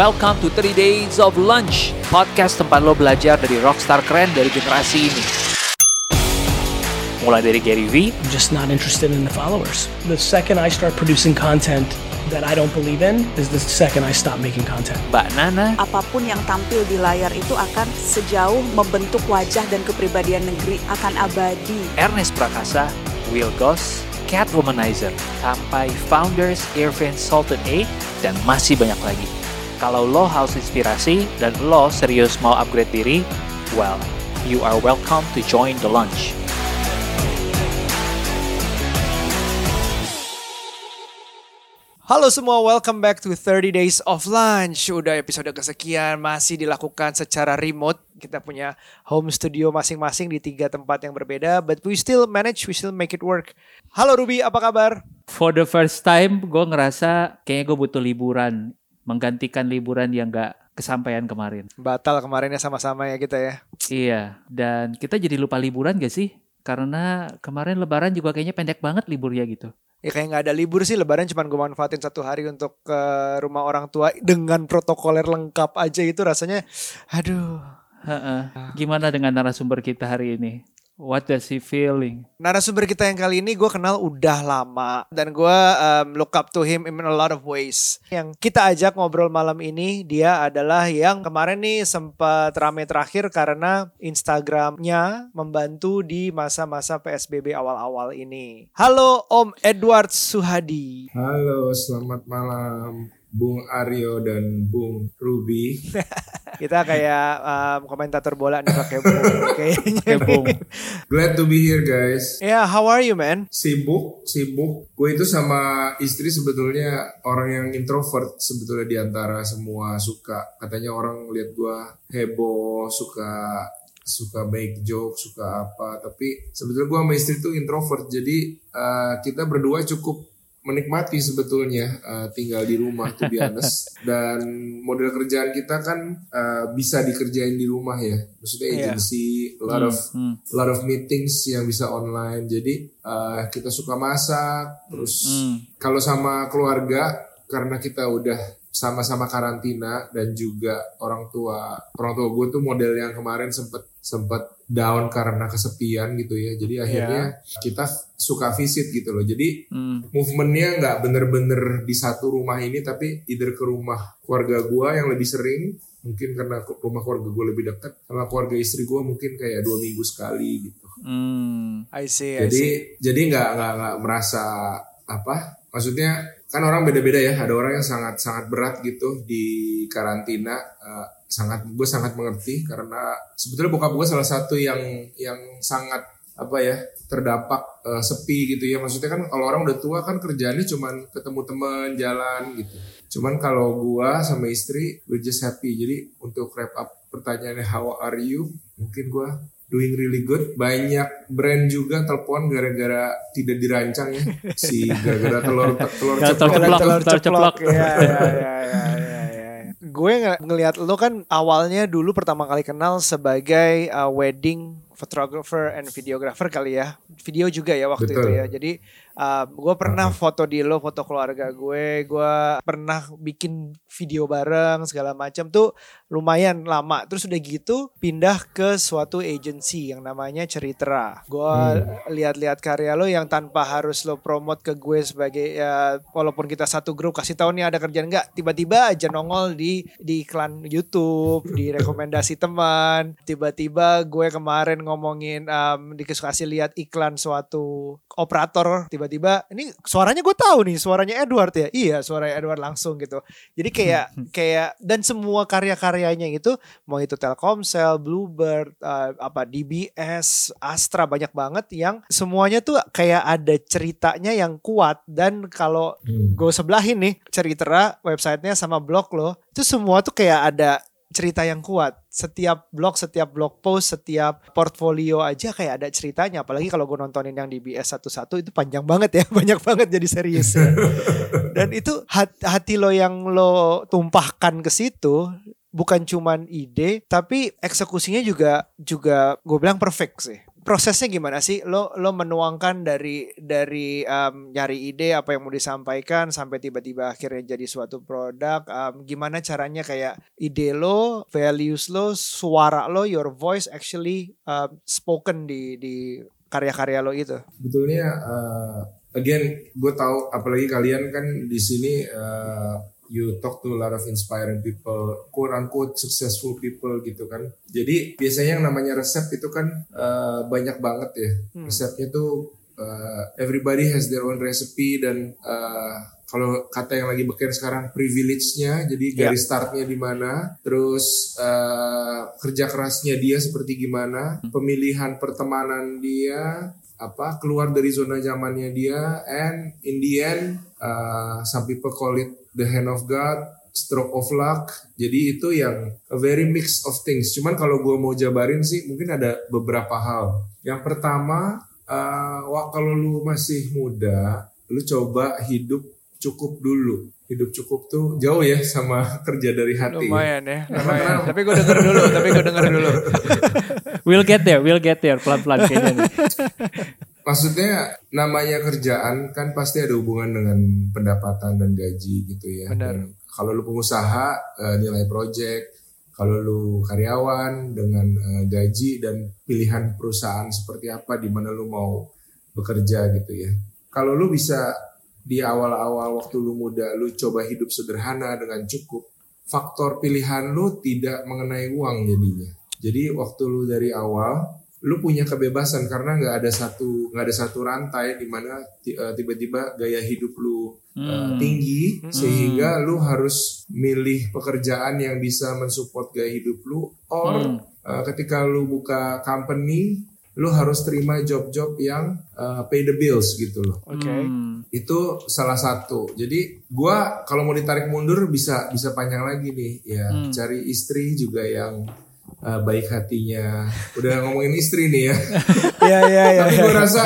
Welcome to 30 Days of Lunch, podcast tempat lo belajar dari rockstar keren dari generasi ini. Mulai dari Gary V, I'm just not interested in the followers. The second I start producing content that I don't believe in is the second I stop making content. Mbak Nana, apa pun yang tampil di layar itu akan sejauh membentuk wajah dan kepribadian negeri akan abadi. Ernest Prakasa, Will Goss, Cat Womanizer, sampai Founders, Irvin Sultan A, dan masih banyak lagi. Kalau lo haus inspirasi dan lo serius mau upgrade diri, well, you are welcome to join the lunch. Halo semua, welcome back to 30 Days of Lunch. Udah episode kesekian masih dilakukan secara remote. Kita punya home studio masing-masing di tiga tempat yang berbeda, but we still manage, we still make it work. Halo Ruby, apa kabar? For the first time, gue ngerasa kayaknya gue butuh liburan, menggantikan liburan yang gak kesampaian kemarin. Batal kemarinnya sama-sama ya kita ya. Iya, dan kita jadi lupa liburan gak sih? Karena kemarin lebaran juga kayaknya pendek banget liburnya gitu. Ya kayak nggak ada libur sih lebaran cuman gue manfaatin satu hari untuk ke rumah orang tua dengan protokoler lengkap aja itu rasanya aduh. Heeh. Gimana dengan narasumber kita hari ini? What does he feeling? Narasumber kita yang kali ini gue kenal udah lama dan gue um, look up to him in a lot of ways. Yang kita ajak ngobrol malam ini dia adalah yang kemarin nih sempat rame terakhir karena Instagramnya membantu di masa-masa PSBB awal-awal ini. Halo Om Edward Suhadi. Halo, selamat malam Bung Aryo dan Bung Ruby. Kita kayak um, komentator bola nih pakai Bung kayaknya. Bung. Glad to be here guys. Yeah, how are you man? Sibuk, sibuk. Gue itu sama istri sebetulnya orang yang introvert sebetulnya di antara semua suka. Katanya orang lihat gue heboh, suka suka make joke, suka apa. Tapi sebetulnya gue sama istri tuh introvert. Jadi uh, kita berdua cukup menikmati sebetulnya uh, tinggal di rumah tuh honest dan model kerjaan kita kan uh, bisa dikerjain di rumah ya maksudnya agency yeah. a lot of hmm. a lot of meetings yang bisa online jadi uh, kita suka masak terus hmm. kalau sama keluarga karena kita udah sama-sama karantina dan juga orang tua orang tua gue tuh model yang kemarin sempet sempet down karena kesepian gitu ya jadi akhirnya yeah. kita suka visit gitu loh jadi mm. movementnya nggak bener-bener di satu rumah ini tapi either ke rumah keluarga gue yang lebih sering mungkin karena rumah keluarga gue lebih dekat sama keluarga istri gue mungkin kayak dua minggu sekali gitu mm. I see, I jadi see. jadi nggak nggak nggak merasa apa maksudnya kan orang beda-beda ya ada orang yang sangat sangat berat gitu di karantina uh, sangat gue sangat mengerti karena sebetulnya bokap gue salah satu yang yang sangat apa ya terdampak uh, sepi gitu ya maksudnya kan kalau orang udah tua kan kerjaannya cuman ketemu teman jalan gitu cuman kalau gue sama istri we just happy jadi untuk wrap up pertanyaannya how are you mungkin gue doing really good. Banyak brand juga telepon gara-gara tidak dirancang ya. Si gara-gara telur telur ceplok. Telur ceplok. Telur ceplok. Ya, ya, ya, ya, ya, ya. Gue ng ngelihat lo kan awalnya dulu pertama kali kenal sebagai uh, wedding photographer and videographer kali ya. Video juga ya waktu Betul. itu ya. Jadi uh, gue pernah foto di lo, foto keluarga gue. Gue pernah bikin video bareng segala macam tuh lumayan lama. Terus udah gitu pindah ke suatu agency yang namanya Ceritra. Gue hmm. lihat-lihat karya lo yang tanpa harus lo promote ke gue sebagai ya walaupun kita satu grup kasih tahu nih ada kerjaan nggak tiba-tiba aja nongol di di iklan YouTube, di rekomendasi teman. Tiba-tiba gue kemarin ngomongin um, dikasih lihat iklan suatu operator tiba-tiba ini suaranya gue tahu nih suaranya Edward ya? Iya suaranya Edward langsung gitu. Jadi kayak kayak dan semua karya-karyanya itu mau itu Telkomsel, Bluebird, uh, apa DBS, Astra banyak banget yang semuanya tuh kayak ada ceritanya yang kuat. Dan kalau Hmm. gue sebelahin nih cerita websitenya sama blog lo itu semua tuh kayak ada cerita yang kuat. Setiap blog, setiap blog post, setiap portfolio aja kayak ada ceritanya. Apalagi kalau gue nontonin yang DBS satu-satu itu panjang banget ya, banyak banget jadi serius. ya. Dan itu hati, hati lo yang lo tumpahkan ke situ bukan cuman ide tapi eksekusinya juga juga gue bilang perfect sih prosesnya gimana sih? Lo lo menuangkan dari dari um, nyari ide apa yang mau disampaikan sampai tiba-tiba akhirnya jadi suatu produk. Um, gimana caranya kayak ide lo, values lo, suara lo, your voice actually um, spoken di di karya-karya lo itu. Sebetulnya uh, again gue tahu apalagi kalian kan di sini uh, you talk to a lot of inspiring people, quote unquote successful people gitu kan. Jadi biasanya yang namanya resep itu kan uh, banyak banget ya. Hmm. Resepnya tuh uh, everybody has their own recipe dan uh, kalau kata yang lagi beken sekarang privilege-nya jadi ya. garis yeah. startnya di mana terus uh, kerja kerasnya dia seperti gimana hmm. pemilihan pertemanan dia apa keluar dari zona zamannya dia and in the end uh, some people call it the hand of God stroke of luck jadi itu yang a very mix of things cuman kalau gue mau jabarin sih mungkin ada beberapa hal yang pertama uh, kalau lu masih muda lu coba hidup cukup dulu hidup cukup tuh jauh ya sama kerja dari hati. Lumayan ya. Lumayan. tapi gue denger dulu, tapi gue denger dulu. we'll get there, we'll get there pelan-pelan kayaknya nih. Maksudnya namanya kerjaan kan pasti ada hubungan dengan pendapatan dan gaji gitu ya. Benar. kalau lu pengusaha eh, nilai project, kalau lu karyawan dengan eh, gaji dan pilihan perusahaan seperti apa di mana lu mau bekerja gitu ya. Kalau lu bisa di awal-awal waktu lu muda lu coba hidup sederhana dengan cukup faktor pilihan lu tidak mengenai uang jadinya jadi waktu lu dari awal lu punya kebebasan karena nggak ada satu nggak ada satu rantai di mana eh, tiba-tiba gaya hidup lu eh, hmm. tinggi hmm. sehingga lu harus milih pekerjaan yang bisa mensupport gaya hidup lu or hmm. uh, ketika lu buka company lu harus terima job-job yang uh, pay the bills gitu loh. Oke. Okay. Hmm. Itu salah satu. Jadi gua kalau mau ditarik mundur bisa bisa panjang lagi nih ya. Hmm. Cari istri juga yang uh, baik hatinya. Udah ngomongin istri nih ya. Iya iya iya. Tapi gua rasa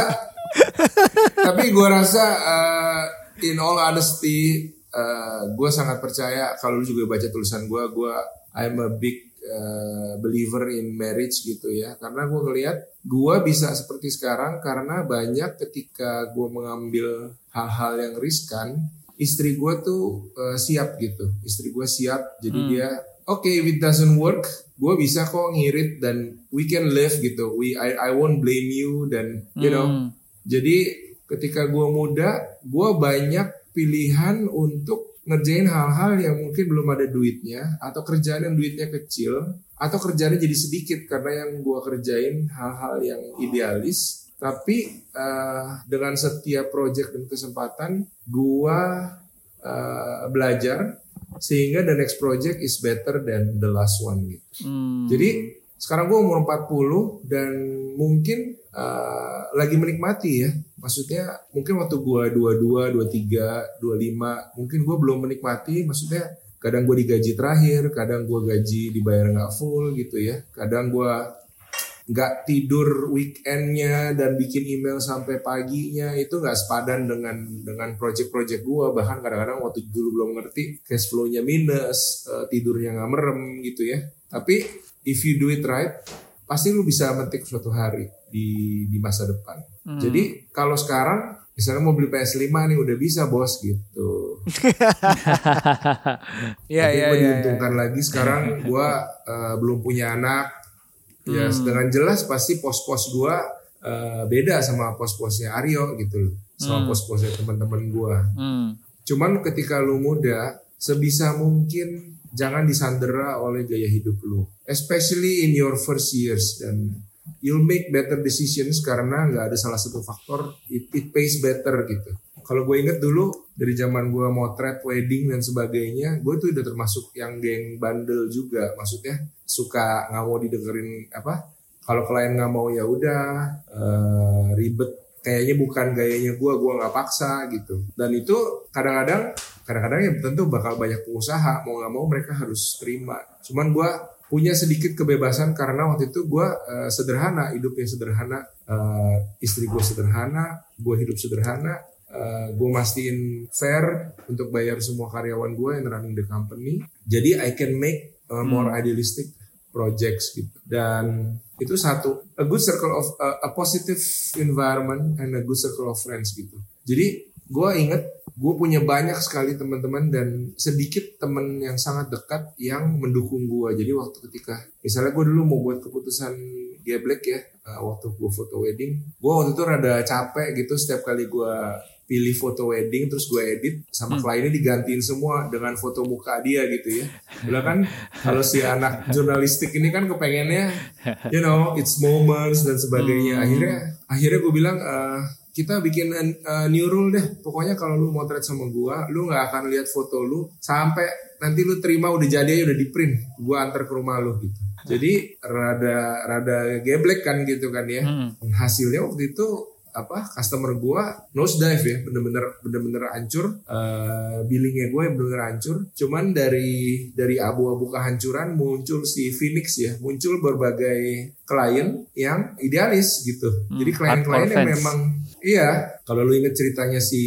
tapi gua rasa uh, in all honesty uh, gue sangat percaya kalau lu juga baca tulisan gue, gue I'm a big uh, believer in marriage gitu ya karena gue ngelihat gue bisa seperti sekarang karena banyak ketika gue mengambil hal-hal yang riskan istri gue tuh uh, siap gitu istri gue siap jadi hmm. dia oke okay, if it doesn't work gue bisa kok ngirit dan we can live gitu. We I I won't blame you dan you know. Hmm. jadi ketika gue muda gue banyak pilihan untuk ngerjain hal-hal yang mungkin belum ada duitnya atau kerjaan yang duitnya kecil atau kerjanya jadi sedikit karena yang gua kerjain hal-hal yang idealis. Tapi uh, dengan setiap project dan kesempatan gua uh, belajar sehingga the next project is better than the last one gitu. Hmm. Jadi sekarang gue umur 40 dan mungkin uh, lagi menikmati ya. Maksudnya mungkin waktu gue 22, 23, 25 mungkin gue belum menikmati. Maksudnya kadang gue digaji terakhir, kadang gue gaji dibayar nggak full gitu ya. Kadang gue nggak tidur weekendnya dan bikin email sampai paginya itu nggak sepadan dengan dengan project-project gue bahkan kadang-kadang waktu dulu belum ngerti cash flow-nya minus uh, tidurnya nggak merem gitu ya tapi if you do it right pasti lu bisa metik suatu hari di di masa depan. Hmm. Jadi kalau sekarang misalnya mau beli PS5 nih udah bisa bos gitu. Iya iya iya. diuntungkan ya. lagi sekarang gua uh, belum punya anak. Ya hmm. dengan jelas pasti pos-pos gua uh, beda sama pos-posnya Aryo gitu loh. Sama hmm. pos-posnya teman-teman gua. Hmm. Cuman ketika lu muda sebisa mungkin jangan disandera oleh gaya hidup lu especially in your first years dan you'll make better decisions karena nggak ada salah satu faktor it, it pays better gitu kalau gue inget dulu dari zaman gue trade wedding dan sebagainya gue tuh udah termasuk yang geng bandel juga. Maksudnya suka nggak mau didengerin apa kalau klien nggak mau ya udah uh, ribet. Kayaknya bukan gayanya gue gue nggak paksa gitu. Dan itu kadang-kadang kadang-kadang ya tentu bakal banyak pengusaha mau nggak mau mereka harus terima. Cuman gue punya sedikit kebebasan karena waktu itu gue uh, sederhana hidupnya sederhana. Uh, istri gue sederhana gue hidup sederhana uh, gue mastiin fair untuk bayar semua karyawan gue yang running the company jadi I can make uh, more hmm. idealistic projects gitu. Dan itu satu a good circle of a, a positive environment and a good circle of friends gitu. Jadi gue inget gue punya banyak sekali teman-teman dan sedikit teman yang sangat dekat yang mendukung gue. Jadi waktu ketika misalnya gue dulu mau buat keputusan geblek ya uh, waktu gue foto wedding, gue waktu itu rada capek gitu setiap kali gue pilih foto wedding terus gue edit sama kliennya digantiin semua dengan foto muka dia gitu ya. Bila kan kalau si anak jurnalistik ini kan kepengennya you know it's moments dan sebagainya. Akhirnya akhirnya gue bilang uh, kita bikin uh, new rule deh. Pokoknya kalau lu motret sama gua, lu nggak akan lihat foto lu sampai nanti lu terima udah jadi udah di print. Gua antar ke rumah lu gitu. Jadi rada rada geblek kan gitu kan ya. Hmm. Hasilnya waktu itu apa customer gua nose dive ya bener-bener bener-bener hancur. Uh, billingnya gue bener-bener hancur. Cuman dari dari abu-abu kehancuran muncul si Phoenix ya muncul berbagai klien yang idealis gitu. Hmm, jadi klien-klien yang memang iya. Kalau lu inget ceritanya si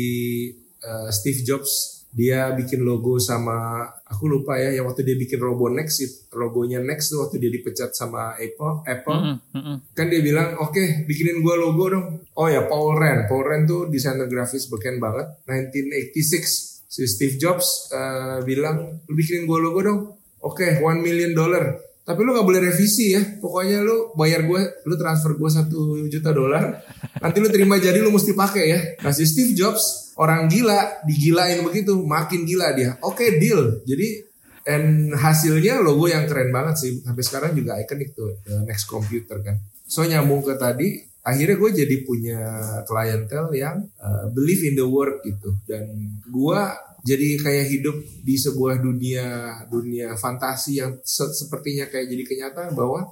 uh, Steve Jobs dia bikin logo sama aku lupa ya yang waktu dia bikin logo Next logonya Next tuh waktu dia dipecat sama Apple Apple. Mm-mm, mm-mm. kan dia bilang oke bikinin gua logo dong. Oh ya Paul Rand. Paul Rand tuh desainer grafis beken banget. 1986 si Steve Jobs eh, bilang lu bikinin gua logo dong. Oke one million dollar. Tapi lu nggak boleh revisi ya. Pokoknya lu bayar gue lu transfer gue satu juta dolar. Nanti lu terima jadi lu mesti pakai ya. Nah si Steve Jobs orang gila digilain begitu makin gila dia. Oke deal. Jadi and hasilnya logo yang keren banget sih. Sampai sekarang juga ikonik tuh the next computer kan. So nyambung ke tadi akhirnya gue jadi punya klientel yang uh, believe in the work gitu. Dan gue jadi kayak hidup di sebuah dunia dunia fantasi yang se- sepertinya kayak jadi kenyataan bahwa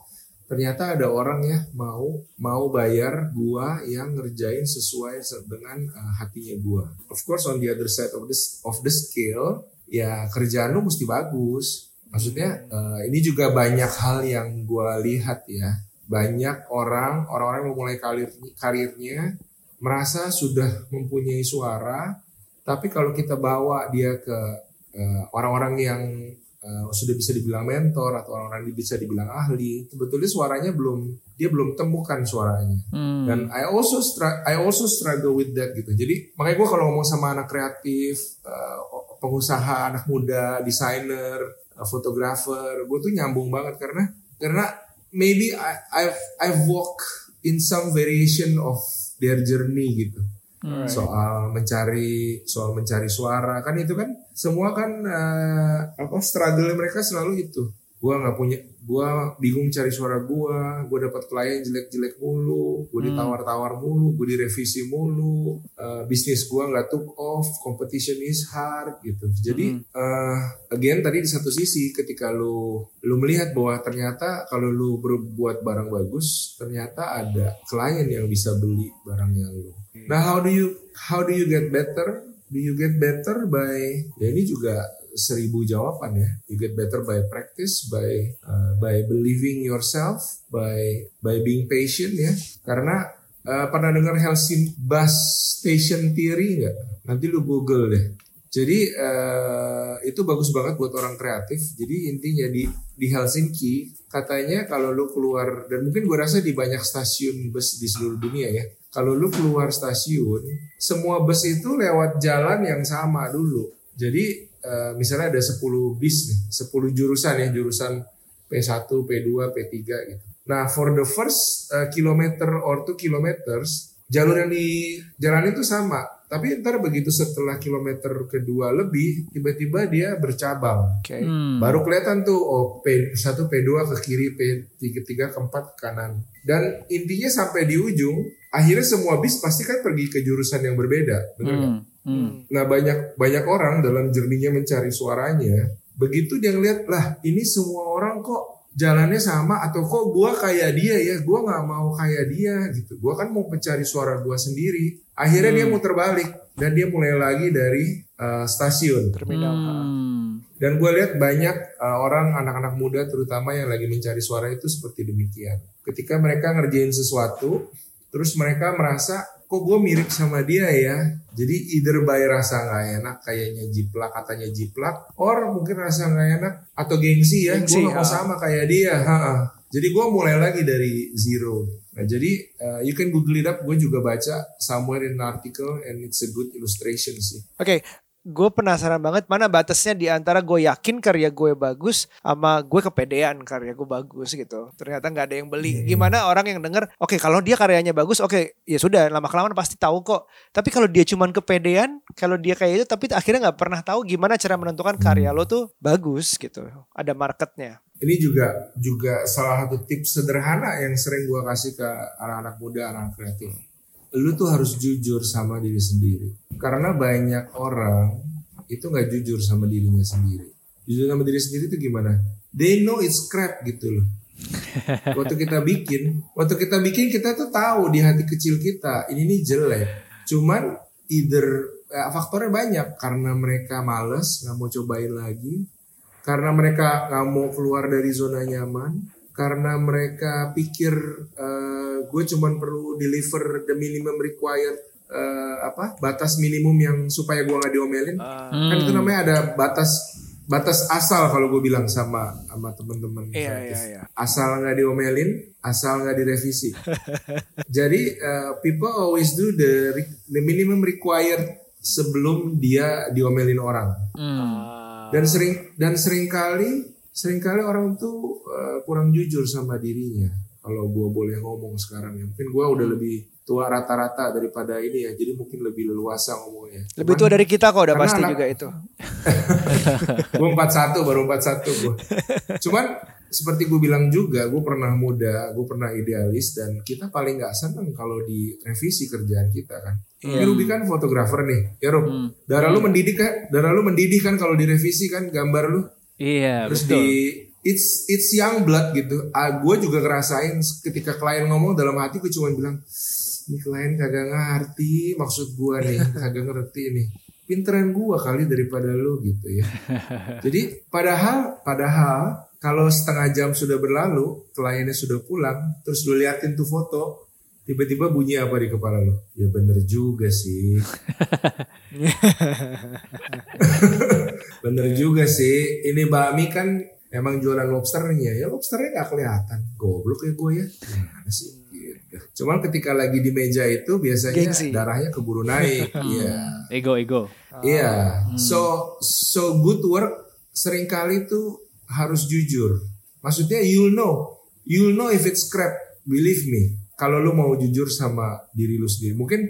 ternyata ada orang ya mau mau bayar gua yang ngerjain sesuai se- dengan uh, hatinya gua. Of course on the other side of this of the scale ya kerjaan lu mesti bagus. Maksudnya uh, ini juga banyak hal yang gua lihat ya. Banyak orang orang-orang yang memulai karir karirnya merasa sudah mempunyai suara tapi kalau kita bawa dia ke eh, orang-orang yang eh, sudah bisa dibilang mentor atau orang-orang yang bisa dibilang ahli, sebetulnya suaranya belum dia belum temukan suaranya. Hmm. Dan I also I also struggle with that gitu. Jadi makanya gue kalau ngomong sama anak kreatif, eh, pengusaha, anak muda, desainer, eh, fotografer, gue tuh nyambung banget karena karena maybe I, I've I've walk in some variation of their journey gitu soal mencari soal mencari suara. Kan itu kan semua kan eh, apa? struggle mereka selalu itu gua nggak punya gua bingung cari suara gua gua dapat klien jelek-jelek mulu gua ditawar-tawar mulu gua direvisi mulu. Eh, bisnis gua nggak took off competition is hard gitu. Jadi eh, again tadi di satu sisi ketika lu lu melihat bahwa ternyata kalau lu berbuat barang bagus ternyata ada klien yang bisa beli barang yang lu. Nah, how do you how do you get better? Do you get better by ya ini juga seribu jawaban ya. You get better by practice, by uh, by believing yourself, by by being patient ya. Karena uh, pernah dengar Helsinki bus station theory nggak? Nanti lu Google deh. Jadi uh, itu bagus banget buat orang kreatif. Jadi intinya di di Helsinki katanya kalau lu keluar dan mungkin gue rasa di banyak stasiun bus di seluruh dunia ya. Kalau lu keluar stasiun, semua bus itu lewat jalan yang sama dulu. Jadi eh, misalnya ada 10 bis nih, 10 jurusan ya, jurusan P1, P2, P3 gitu. Nah, for the first eh, kilometer or two kilometers, jalur yang di jalan itu sama. Tapi ntar begitu setelah kilometer kedua lebih, tiba-tiba dia bercabang. Oke. Hmm. Baru kelihatan tuh oh P1 P2 ke kiri, P3 ke 4 ke kanan. Dan intinya sampai di ujung, akhirnya semua bis pasti kan pergi ke jurusan yang berbeda, benar nggak? Hmm. Hmm. Nah banyak banyak orang dalam jerninya mencari suaranya, begitu dia ngeliat lah ini semua orang kok jalannya sama atau kok gua kayak dia ya, gua nggak mau kayak dia gitu. Gua kan mau mencari suara gua sendiri. Akhirnya dia muter balik dan dia mulai lagi dari uh, stasiun. Terminal. Hmm. Dan gue lihat banyak uh, orang anak-anak muda terutama yang lagi mencari suara itu seperti demikian. Ketika mereka ngerjain sesuatu, terus mereka merasa kok gue mirip sama dia ya. Jadi either by rasa nggak enak kayaknya jiplak katanya jiplak, or mungkin rasa nggak enak atau gengsi ya. Gue gak mau ha. sama kayak dia. Ha -ha. Jadi gue mulai lagi dari zero. Nah jadi uh, you can google it up. Gue juga baca somewhere in an article and it's a good illustration sih. Oke, gue penasaran banget mana batasnya di antara gue yakin karya gue bagus sama gue kepedean karya gue bagus gitu. Ternyata nggak ada yang beli. Gimana orang yang denger, oke kalau dia karyanya bagus, oke ya sudah lama kelamaan pasti tahu kok. Tapi kalau dia cuman kepedean, kalau dia kayak itu, tapi akhirnya nggak pernah tahu gimana cara menentukan karya lo tuh bagus gitu. Ada marketnya. Ini juga juga salah satu tips sederhana yang sering gue kasih ke anak-anak muda, anak kreatif. Lu tuh harus jujur sama diri sendiri. Karena banyak orang itu nggak jujur sama dirinya sendiri. Jujur sama diri sendiri itu gimana? They know it's crap gitu loh. Waktu kita bikin, waktu kita bikin kita tuh tahu di hati kecil kita ini nih jelek. Cuman either eh, faktornya banyak karena mereka males nggak mau cobain lagi, karena mereka nggak mau keluar dari zona nyaman, karena mereka pikir eh, gue cuman perlu deliver the minimum required eh, apa batas minimum yang supaya gue nggak diomelin. Kan itu namanya ada batas batas asal kalau gue bilang sama sama teman-teman Iya, kreatif. iya, iya. asal nggak diomelin asal nggak direvisi jadi uh, people always do the the minimum required sebelum dia diomelin orang Hmm. dan sering dan sering kali sering kali orang tuh uh, kurang jujur sama dirinya kalau gue boleh ngomong sekarang ya mungkin gue udah lebih tua rata-rata daripada ini ya jadi mungkin lebih leluasa ngomongnya Lebih Cuman- tua dari kita kok udah pasti anak- juga itu. gue 41 baru 41 gue. Cuman seperti gue bilang juga, gue pernah muda, gue pernah idealis dan kita paling nggak seneng kalau direvisi kerjaan kita kan. Iya. Ini Ruby kan fotografer nih, ya Rub. Hmm. Darah lu mendidih kan, darah lu mendidih kan kalau direvisi kan gambar lu. Iya, Terus betul. di it's it's young blood gitu. Ah, gue juga ngerasain ketika klien ngomong dalam hati gue cuma bilang, ini klien kagak ngerti maksud gue nih, kagak ngerti nih. Pinteran gue kali daripada lu gitu ya. Jadi padahal padahal kalau setengah jam sudah berlalu, kliennya sudah pulang, terus lu liatin tuh foto, tiba-tiba bunyi apa di kepala lu? Ya bener juga sih. bener juga sih. Ini bakmi kan emang jualan lobsternya, ya lobsternya nggak kelihatan. Goblok ya gue ya. Gimana sih? Gitu. Cuman ketika lagi di meja itu biasanya Gengsi. darahnya keburu naik. Iya. Ego, ego. Iya, so so good work sering kali tuh harus jujur. Maksudnya you'll know, you'll know if it's crap. Believe me, kalau lu mau jujur sama diri lu sendiri, mungkin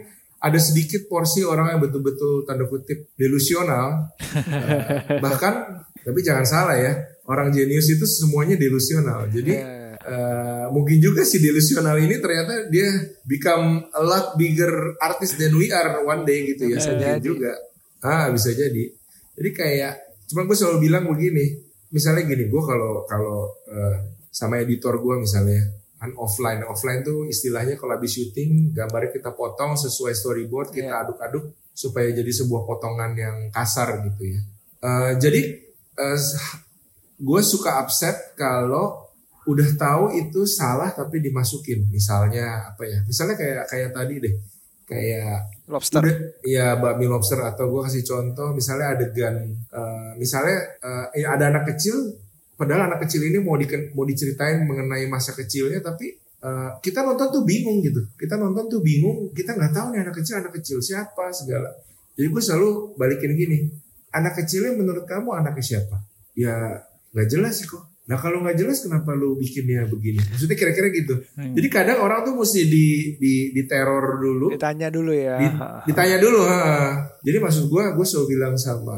ada sedikit porsi orang yang betul-betul tanda kutip delusional. Eh, bahkan, tapi jangan salah ya, orang jenius itu semuanya delusional. Jadi eh, mungkin juga si delusional ini ternyata dia become a lot bigger artist than we are one day gitu ya. Bisa juga. Ah bisa jadi. Jadi kayak, cuma gue selalu bilang begini. Misalnya gini, gue kalau kalau eh, sama editor gue misalnya offline, offline tuh istilahnya kalau habis syuting gambarnya kita potong sesuai storyboard, kita aduk-aduk supaya jadi sebuah potongan yang kasar gitu ya. Eh, jadi gue suka upset kalau udah tahu itu salah tapi dimasukin. Misalnya apa ya? Misalnya kayak kayak tadi deh, kayak Lobster. Udah, ya bakmi lobster atau gue kasih contoh misalnya adegan eh, misalnya eh, ya ada anak kecil padahal anak kecil ini mau di, mau diceritain mengenai masa kecilnya tapi eh, kita nonton tuh bingung gitu. Kita nonton tuh bingung kita nggak tahu nih anak kecil anak kecil siapa segala. Jadi gue selalu balikin gini anak kecilnya menurut kamu anaknya siapa? Ya nggak jelas sih kok. Nah kalau nggak jelas kenapa lu bikinnya begini? Maksudnya kira-kira gitu. Jadi kadang orang tuh mesti di di diteror dulu. Ditanya dulu ya. di- ditanya dulu ha. jadi maksud gue gue selalu bilang sama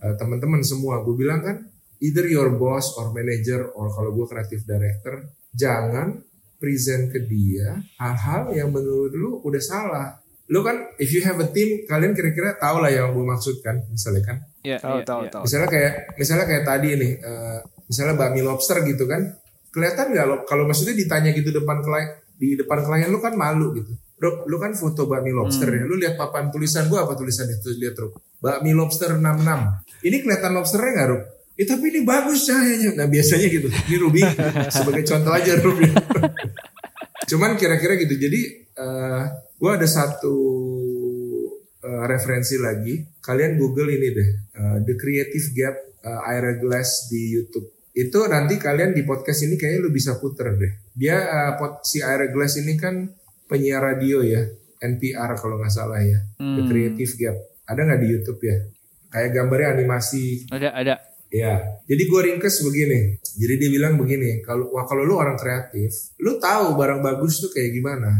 eh, teman-teman semua gue bilang kan either your boss or manager or kalau gue creative director jangan present ke dia hal-hal yang menurut lu udah salah lu kan if you have a team kalian kira-kira tahu lah yang gue maksud kan misalnya kan Iya, Tahu iya, tahu iya. tahu. misalnya kayak misalnya kayak tadi nih eh, misalnya bakmi lobster gitu kan kelihatan nggak lo kalau maksudnya ditanya gitu depan klien di depan klien lu kan malu gitu Rob, lu kan foto bakmi lobster ya. Lu lihat papan tulisan gua apa tulisan itu? Lihat, Rob. Bakmi lobster 66. Ini kelihatan lobsternya nggak, Rob? Eh, tapi ini bagus cahayanya. Nah, biasanya gitu. Ini Ruby sebagai contoh aja, Rob. ya. Cuman kira-kira gitu. Jadi eh, Gue ada satu uh, referensi lagi. Kalian Google ini deh, uh, The Creative Gap uh, Ira Glass di YouTube. Itu nanti kalian di podcast ini kayaknya lu bisa puter deh. Dia uh, pot, si Ira Glass ini kan penyiar radio ya, NPR kalau nggak salah ya. The Hmm. Creative Gap. Ada nggak di YouTube ya? Kayak gambarnya animasi Ada ada. Ya, jadi gue ringkes begini. Jadi dia bilang begini, kalau wah kalau lu orang kreatif, lu tahu barang bagus tuh kayak gimana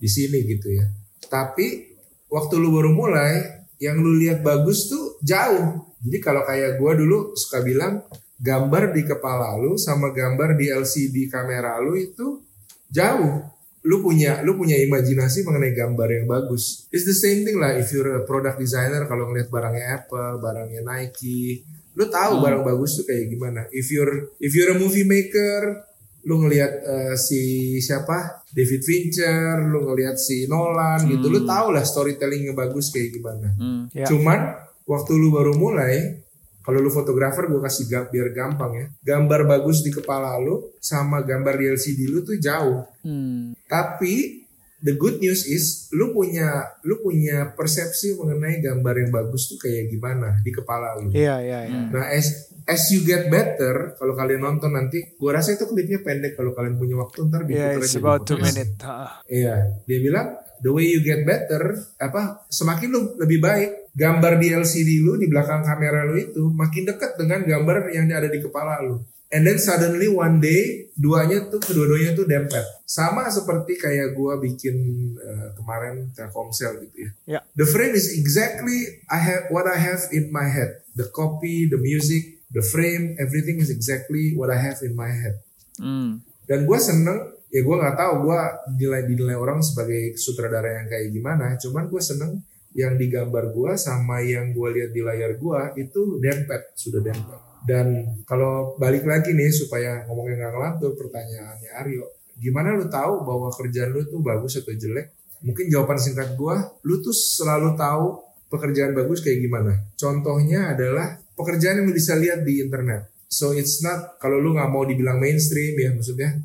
di sini gitu ya. Tapi waktu lu baru mulai, yang lu lihat bagus tuh jauh. Jadi kalau kayak gue dulu suka bilang gambar di kepala lu sama gambar di LCD kamera lu itu jauh. Lu punya lu punya imajinasi mengenai gambar yang bagus. It's the same thing lah if you're a product designer kalau ngeliat barangnya Apple, barangnya Nike, lu tahu barang bagus tuh kayak gimana. If you're if you're a movie maker, lu ngelihat eh, si siapa David Fincher, lu ngelihat si Nolan gitu, lu tahu lah storytellingnya bagus kayak gimana. Hmm. Ya. Cuman waktu lu baru mulai, kalau lu fotografer gue kasih ga- biar gampang ya. Gambar bagus di kepala lu sama gambar di LCD lu tuh jauh. Hmm. Tapi the good news is lu punya lu punya persepsi mengenai gambar yang bagus tuh kayak gimana di kepala lu. Iya, iya, iya. Nah, as as you get better, kalau kalian nonton nanti, gua rasa itu klipnya pendek kalau kalian punya waktu ntar Iya, diputar it's aja di about two minutes. Iya, dia bilang the way you get better, apa semakin lu lebih baik, gambar di LCD lu di belakang kamera lu itu makin dekat dengan gambar yang ada di kepala lu. And then suddenly one day duanya tuh kedua-duanya tuh dempet. Sama seperti kayak gua bikin eh, kemarin Telkomsel gitu ya. Ya. The frame is exactly I have what I have in my head. The copy, the music, the frame, everything is exactly what I have in my head Hmm. dan gue seneng ya gue nggak tahu gue dinilai dinilai orang sebagai sutradara yang kayak gimana cuman gue seneng yang digambar gue sama yang gue lihat di layar gue itu dempet sudah dempet dan kalau balik lagi nih supaya ngomongnya nggak ngelantur pertanyaannya Aryo gimana lu tahu bahwa kerjaan lu tuh bagus atau jelek? Mungkin jawaban singkat gue lu tuh selalu tahu pekerjaan bagus kayak gimana. Contohnya adalah pekerjaan yang lu bisa lihat di internet. So it's not kalau lu nggak mau dibilang mainstream ya maksudnya.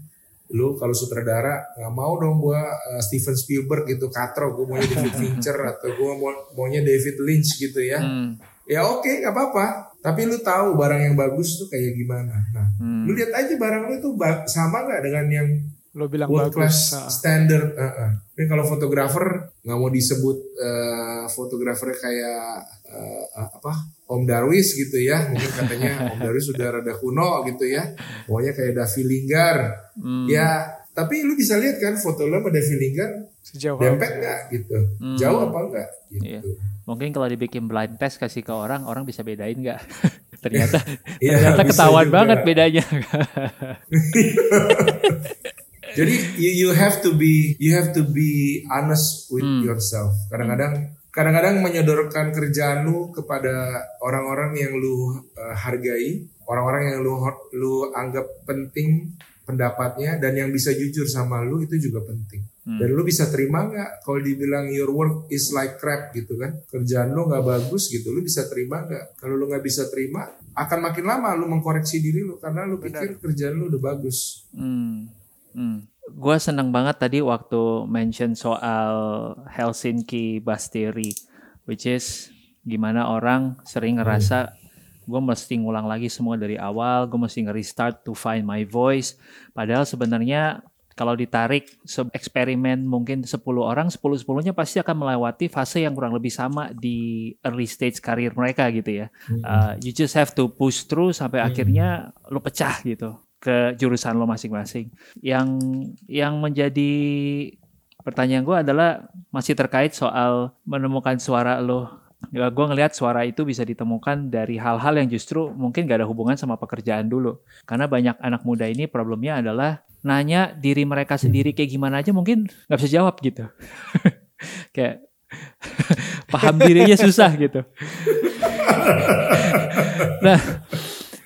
Lu kalau sutradara nggak mau dong gua uh, Steven Spielberg gitu katro gue maunya David Fincher atau gua mau maunya David Lynch gitu ya. Hmm. ya oke nggak apa-apa tapi lu tahu barang yang bagus tuh kayak gimana nah Hmm. lu lihat aja barang lu tuh sama nggak dengan yang Lo bilang world bagus. class ah. standard uh-uh. Ini kalau fotografer nggak mau disebut uh, fotografer kayak uh, apa Om Darwis gitu ya mungkin katanya Om Darwis sudah rada kuno gitu ya pokoknya kayak Davi Linggar Hmm. ya tapi lu bisa lihat kan foto lu sama Davi Linggar Sejauh dempet apa? nggak gitu Hmm. jauh apa enggak Iya. gitu Mungkin kalau dibikin blind test kasih ke orang, orang bisa bedain nggak? ternyata Iya, ternyata ketahuan juga. banget bedanya. Jadi you, you have to be you have to be honest with Hmm. yourself. Kadang-kadang kadang-kadang menyodorkan kerjaan lu kepada orang-orang yang lu uh, hargai, orang-orang yang lu lu anggap penting pendapatnya dan yang bisa jujur sama lu itu juga penting. Hmm. Dan lu bisa terima nggak kalau dibilang your work is like crap gitu kan? Kerjaan lu nggak bagus gitu, lu bisa terima nggak? Kalau lu nggak bisa terima, akan makin lama lu mengkoreksi diri lu karena lu pikir kerjaan lu udah bagus. Hmm. Hmm. Gue seneng banget tadi waktu mention soal Helsinki bus theory, which is gimana orang sering ngerasa gue mesti ngulang lagi semua dari awal, gue mesti nge-restart to find my voice. Padahal sebenarnya kalau ditarik eksperimen mungkin 10 orang, 10-10-nya pasti akan melewati fase yang kurang lebih sama di early stage karir mereka gitu ya. Uh, you just have to push through sampai akhirnya lo pecah gitu ke jurusan lo masing-masing. Yang yang menjadi pertanyaan gue adalah masih terkait soal menemukan suara lo. Ya, gue ngelihat suara itu bisa ditemukan dari hal-hal yang justru mungkin gak ada hubungan sama pekerjaan dulu. Karena banyak anak muda ini problemnya adalah nanya diri mereka sendiri kayak gimana aja mungkin nggak bisa jawab gitu. kayak paham dirinya susah gitu. nah,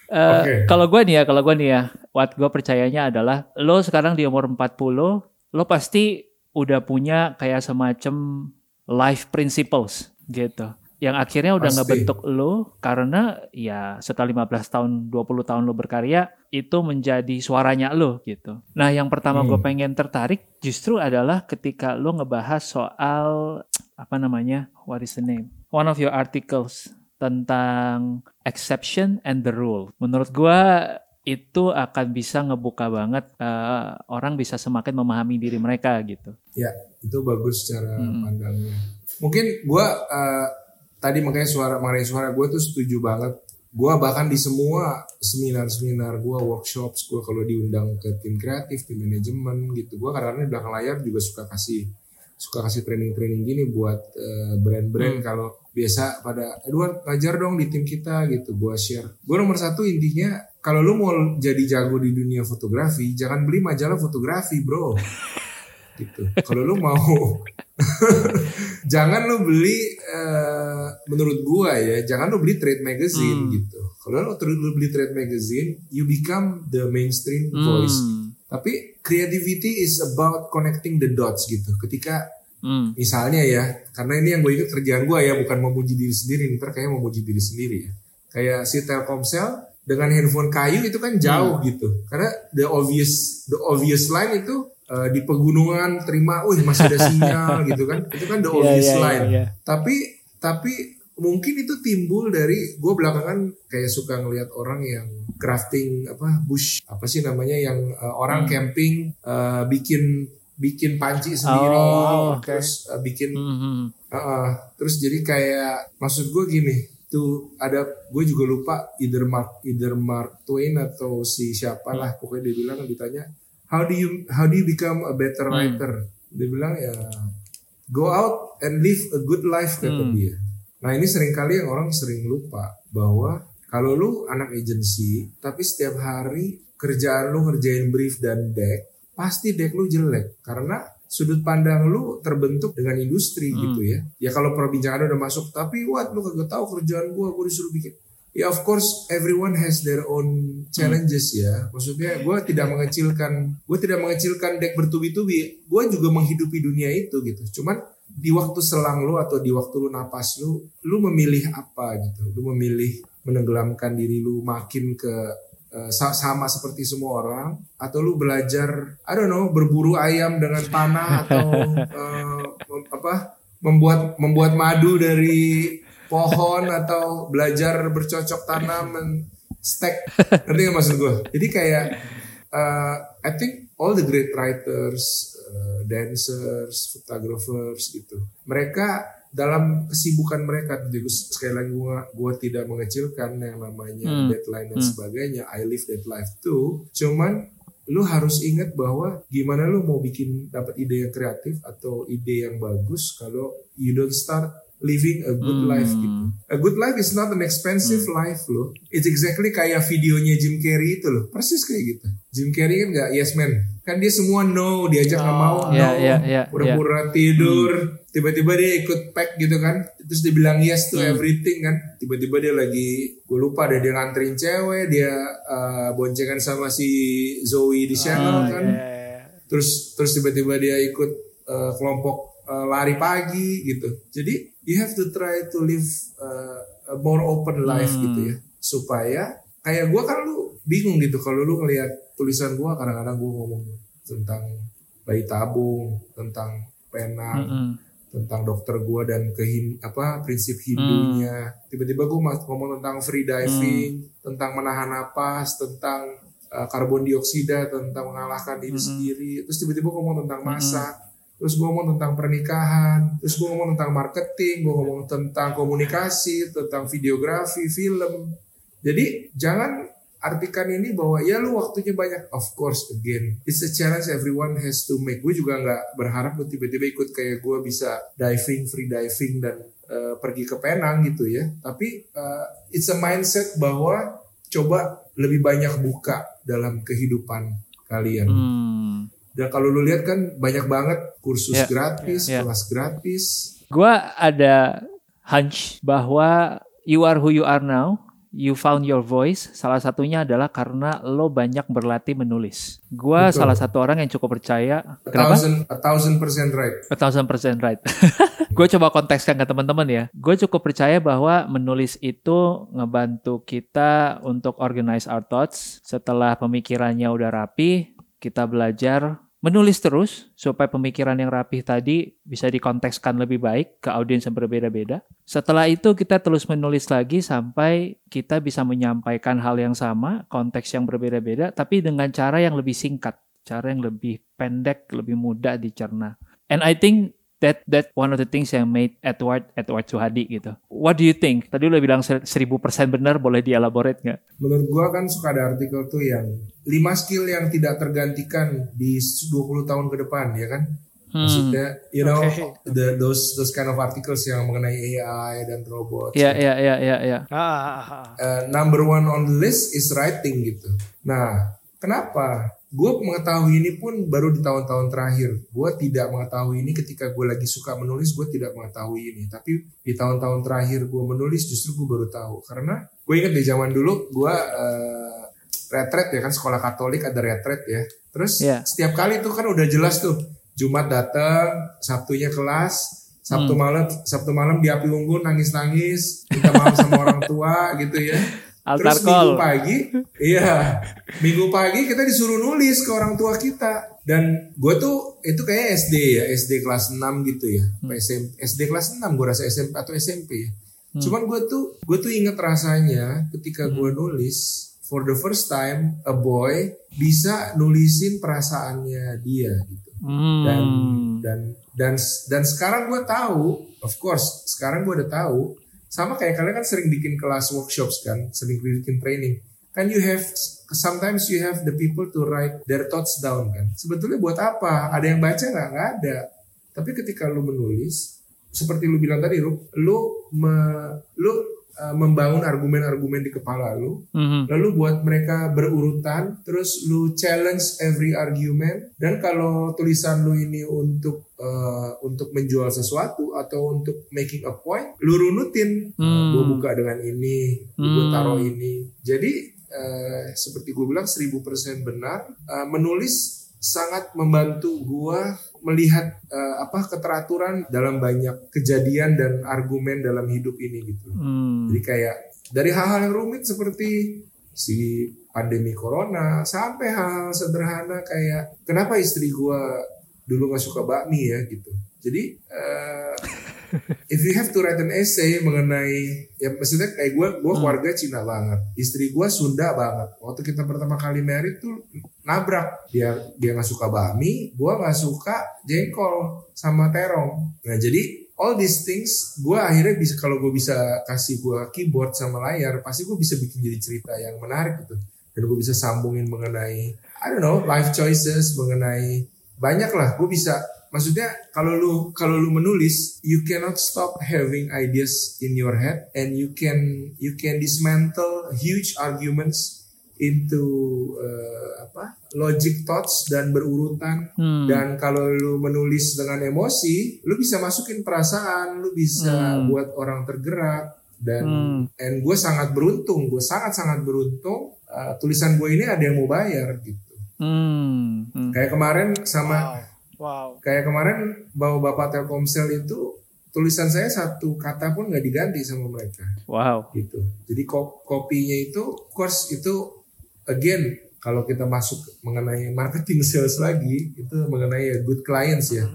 eh, Oke. kalau gue nih ya, kalau gue nih ya, what gue percayanya adalah lo sekarang di umur 40, lo pasti udah punya kayak semacam life principles gitu. Yang akhirnya udah Pasti. ngebentuk lo karena ya setelah 15 tahun 20 tahun lo berkarya itu menjadi suaranya lo gitu. Nah, yang pertama Hmm. gue pengen tertarik justru adalah ketika lo ngebahas soal apa namanya? What is the name? One of your articles tentang exception and the rule. Menurut gua itu akan bisa ngebuka banget eh, orang bisa semakin memahami diri mereka gitu. Ya, itu bagus cara Mm-mm. pandangnya. Mungkin gua eh, tadi makanya suara mengenai suara gue tuh setuju banget. Gua bahkan di semua seminar-seminar gua, workshops gua kalau diundang ke tim kreatif, tim manajemen gitu, gua kadang-kadang di belakang layar juga suka kasih suka kasih training-training gini buat eh, brand-brand kalau biasa pada Edward ngajar dong di tim kita gitu gua share. Gua nomor satu intinya kalau lu mau jadi jago di dunia fotografi, jangan beli majalah fotografi, bro gitu. Kalau lu mau jangan lu beli eh, menurut gua ya, jangan lu beli trade magazine Hmm. gitu. Kalau lu, lu beli trade magazine, you become the mainstream voice. Hmm. Tapi creativity is about connecting the dots gitu. Ketika Hmm. misalnya ya, karena ini yang gue ingat kerjaan gue ya, bukan memuji diri sendiri, ntar kayak memuji diri sendiri ya. Kayak si Telkomsel dengan handphone kayu itu kan jauh gitu. Karena the obvious the obvious line itu eh, di pegunungan terima, wih masih ada sinyal gitu kan. Itu kan the Iya, obvious iya, iya, line. iya. Tapi tapi mungkin itu timbul dari gue belakangan kayak suka ngelihat orang yang crafting apa bush apa sih namanya yang eh, orang Hmm. camping eh, bikin bikin panci sendiri Oh, oke. terus eh, bikin Hmm, hmm. Heeh. terus jadi kayak maksud gue gini tuh ada gue juga lupa either Mark either Mark Twain atau si siapa lah pokoknya dia bilang ditanya how do you how do you become a better Hmm. writer dia bilang ya go out and live a good life kata Hmm. dia nah ini sering kali yang orang sering lupa bahwa kalau lu anak agensi tapi setiap hari kerjaan lu ngerjain brief dan deck pasti deck lu jelek karena sudut pandang lu terbentuk dengan industri Hmm. gitu ya. Ya kalau perbincangan udah masuk, tapi what lu kagak tahu kerjaan gua, gua disuruh bikin. Ya of course everyone has their own challenges ya. Maksudnya gua tidak mengecilkan, gua tidak mengecilkan deck bertubi-tubi. Gua juga menghidupi dunia itu gitu. Cuman di waktu selang lu atau di waktu lu napas lu, lu memilih apa gitu. Lu memilih menenggelamkan diri lu makin ke sa- sama seperti semua orang atau lu belajar I don't know berburu ayam dengan panah atau mem- apa membuat membuat madu dari pohon atau belajar bercocok tanam men stack ngerti nggak maksud gue jadi kayak eh, I think all the great writers eh, dancers photographers gitu mereka dalam kesibukan mereka jadi sekali lagi gua gua tidak mengecilkan yang namanya Hmm. deadline dan Hmm. sebagainya I live that life too cuman lu harus ingat bahwa gimana lu mau bikin dapat ide yang kreatif atau ide yang bagus kalau you don't start living a good Hmm. life gitu. A good life is not an expensive life loh. It's exactly kayak videonya Jim Carrey itu loh. Persis kayak gitu. Jim Carrey kan nggak yes man. Kan dia semua no, diajak nggak mau, no. Iya, iya, Pura-pura tidur. Tiba-tiba dia ikut pack gitu kan. Terus dia bilang yes to Hmm. everything kan. Tiba-tiba dia lagi, gue lupa deh dia nganterin cewek, dia uh, boncengan sama si Zoe di channel kan. Terus terus tiba-tiba dia ikut uh, kelompok uh, lari pagi gitu. Jadi you have to try to live uh, a more open life Hmm. gitu ya. Supaya kayak gua kan lu bingung gitu kalau lu ngelihat tulisan gua kadang-kadang gua ngomong tentang bayi tabung, tentang penang, Hmm, tentang dokter gua dan kehin apa prinsip. Hindunya. Tiba-tiba gua mas- ngomong tentang free diving, tentang menahan napas, tentang uh, karbon dioksida, tentang mengalahkan diri Hmm. sendiri. Terus tiba-tiba ngomong tentang masak. Terus gua ngomong tentang pernikahan, terus gua ngomong tentang marketing, gua ngomong tentang komunikasi, tentang videografi, film. Jadi jangan artikan ini bahwa ya lu waktunya banyak. Of course again, it's a challenge everyone has to make. Gue juga nggak berharap lu tiba-tiba ikut kayak gue bisa diving, free diving dan eh, pergi ke Penang gitu ya. Tapi eh, it's a mindset bahwa coba lebih banyak buka dalam kehidupan kalian. Hmm. Dan kalau lu lihat kan banyak banget kursus Ya, gratis, ya. kelas gratis. Gua ada hunch bahwa you are who you are now you found your voice, salah satunya adalah karena lo banyak berlatih menulis. Gua Betul. salah satu orang yang cukup percaya. A Kenapa? thousand, a thousand percent right. A thousand percent right. gue coba kontekskan ke teman-teman ya. Gue cukup percaya bahwa menulis itu ngebantu kita untuk organize our thoughts. Setelah pemikirannya udah rapi, kita belajar menulis terus supaya pemikiran yang rapih tadi bisa dikontekskan lebih baik ke audiens yang berbeda-beda. Setelah itu kita terus menulis lagi sampai kita bisa menyampaikan hal yang sama, konteks yang berbeda-beda, tapi dengan cara yang lebih singkat, cara yang lebih pendek, lebih mudah dicerna. And I think that that one of the things yang made Edward Edward Suhadi gitu. What do you think? Tadi lo bilang ser- 1000% benar, boleh dielaborate nggak? Menurut gua kan suka ada artikel tuh yang 5 skill yang tidak tergantikan di 20 tahun ke depan ya kan. Hmm. Maksudnya, you know, Oke. the, those those kind of articles yang mengenai AI dan robot. Ya ya ya ya ya. Ah, ah, ah, ah. Uh, number one on the list is writing gitu. Nah, kenapa? Gue mengetahui ini pun baru di tahun-tahun terakhir. Gue tidak mengetahui ini ketika gue lagi suka menulis, gue tidak mengetahui ini. Tapi di tahun-tahun terakhir gue menulis, justru gue baru tahu. Karena gue ingat di zaman dulu, gue uh, retret ya kan sekolah Katolik ada retret ya. Terus Iya. setiap kali itu kan udah jelas tuh. Jumat datang, Sabtunya kelas, Sabtu Hmm. malam Sabtu malam di api unggun nangis-nangis, minta maaf sama orang tua gitu ya. Altar Terus call. minggu pagi, iya, minggu pagi kita disuruh nulis ke orang tua kita. Dan gue tuh itu kayak SD ya, SD kelas 6 gitu ya, Hmm. SMP, SD kelas 6 gue rasa SMP atau SMP ya. Hmm. Cuman gue tuh gue tuh inget rasanya ketika gue nulis for the first time a boy bisa nulisin perasaannya dia gitu dan Hmm. dan dan dan sekarang gue tahu of course sekarang gue udah tahu sama kayak kalian kan sering bikin kelas workshops kan sering bikin training. Kan you have sometimes you have the people to write their thoughts down kan. Sebetulnya buat apa? Ada yang baca nggak? Nggak ada. Tapi ketika lu menulis seperti lu bilang tadi lu lu me- lu uh, membangun argumen-argumen di kepala lu Mhm. lalu buat mereka berurutan terus lu challenge every argument dan kalau tulisan lu ini untuk uh, untuk menjual sesuatu atau untuk making a point lu runutin Hmm. gue buka dengan ini gue Hmm. taruh ini jadi uh, seperti gue bilang 1000% benar uh, menulis sangat membantu gua melihat uh, apa keteraturan dalam banyak kejadian dan argumen dalam hidup ini gitu Hmm. jadi kayak dari hal-hal yang rumit seperti si pandemi corona sampai hal-hal sederhana kayak kenapa istri gua dulu nggak suka bakmi ya gitu. Jadi eh, if you have to write an essay mengenai ya maksudnya kayak gua gua keluarga Cina banget, istri gua Sunda banget. Waktu kita pertama kali married tuh nabrak. Dia dia nggak suka bakmi, gua nggak suka jengkol sama terong. Nah jadi all these things gue akhirnya bisa kalau gue bisa kasih gue keyboard sama layar pasti gue bisa bikin jadi cerita yang menarik gitu. Dan gue bisa sambungin mengenai I don't know life choices mengenai banyak lah. Gue bisa maksudnya kalau lu kalau lu menulis you cannot stop having ideas in your head and you can you can dismantle huge arguments into uh, apa logic thoughts dan berurutan Hmm. dan kalau lu menulis dengan emosi, lu bisa masukin perasaan, lu bisa Hmm. buat orang tergerak dan Hmm. and gue sangat beruntung, gue sangat sangat beruntung uh, tulisan gue ini ada yang mau bayar gitu. Hmm. Hmm. Kayak kemarin sama Wow. Wow. kayak kemarin bawa bapak Telkomsel itu tulisan saya satu kata pun nggak diganti sama mereka Wow. gitu. Jadi ko- kopinya itu, course itu again kalau kita masuk mengenai marketing sales lagi itu mengenai good clients ya.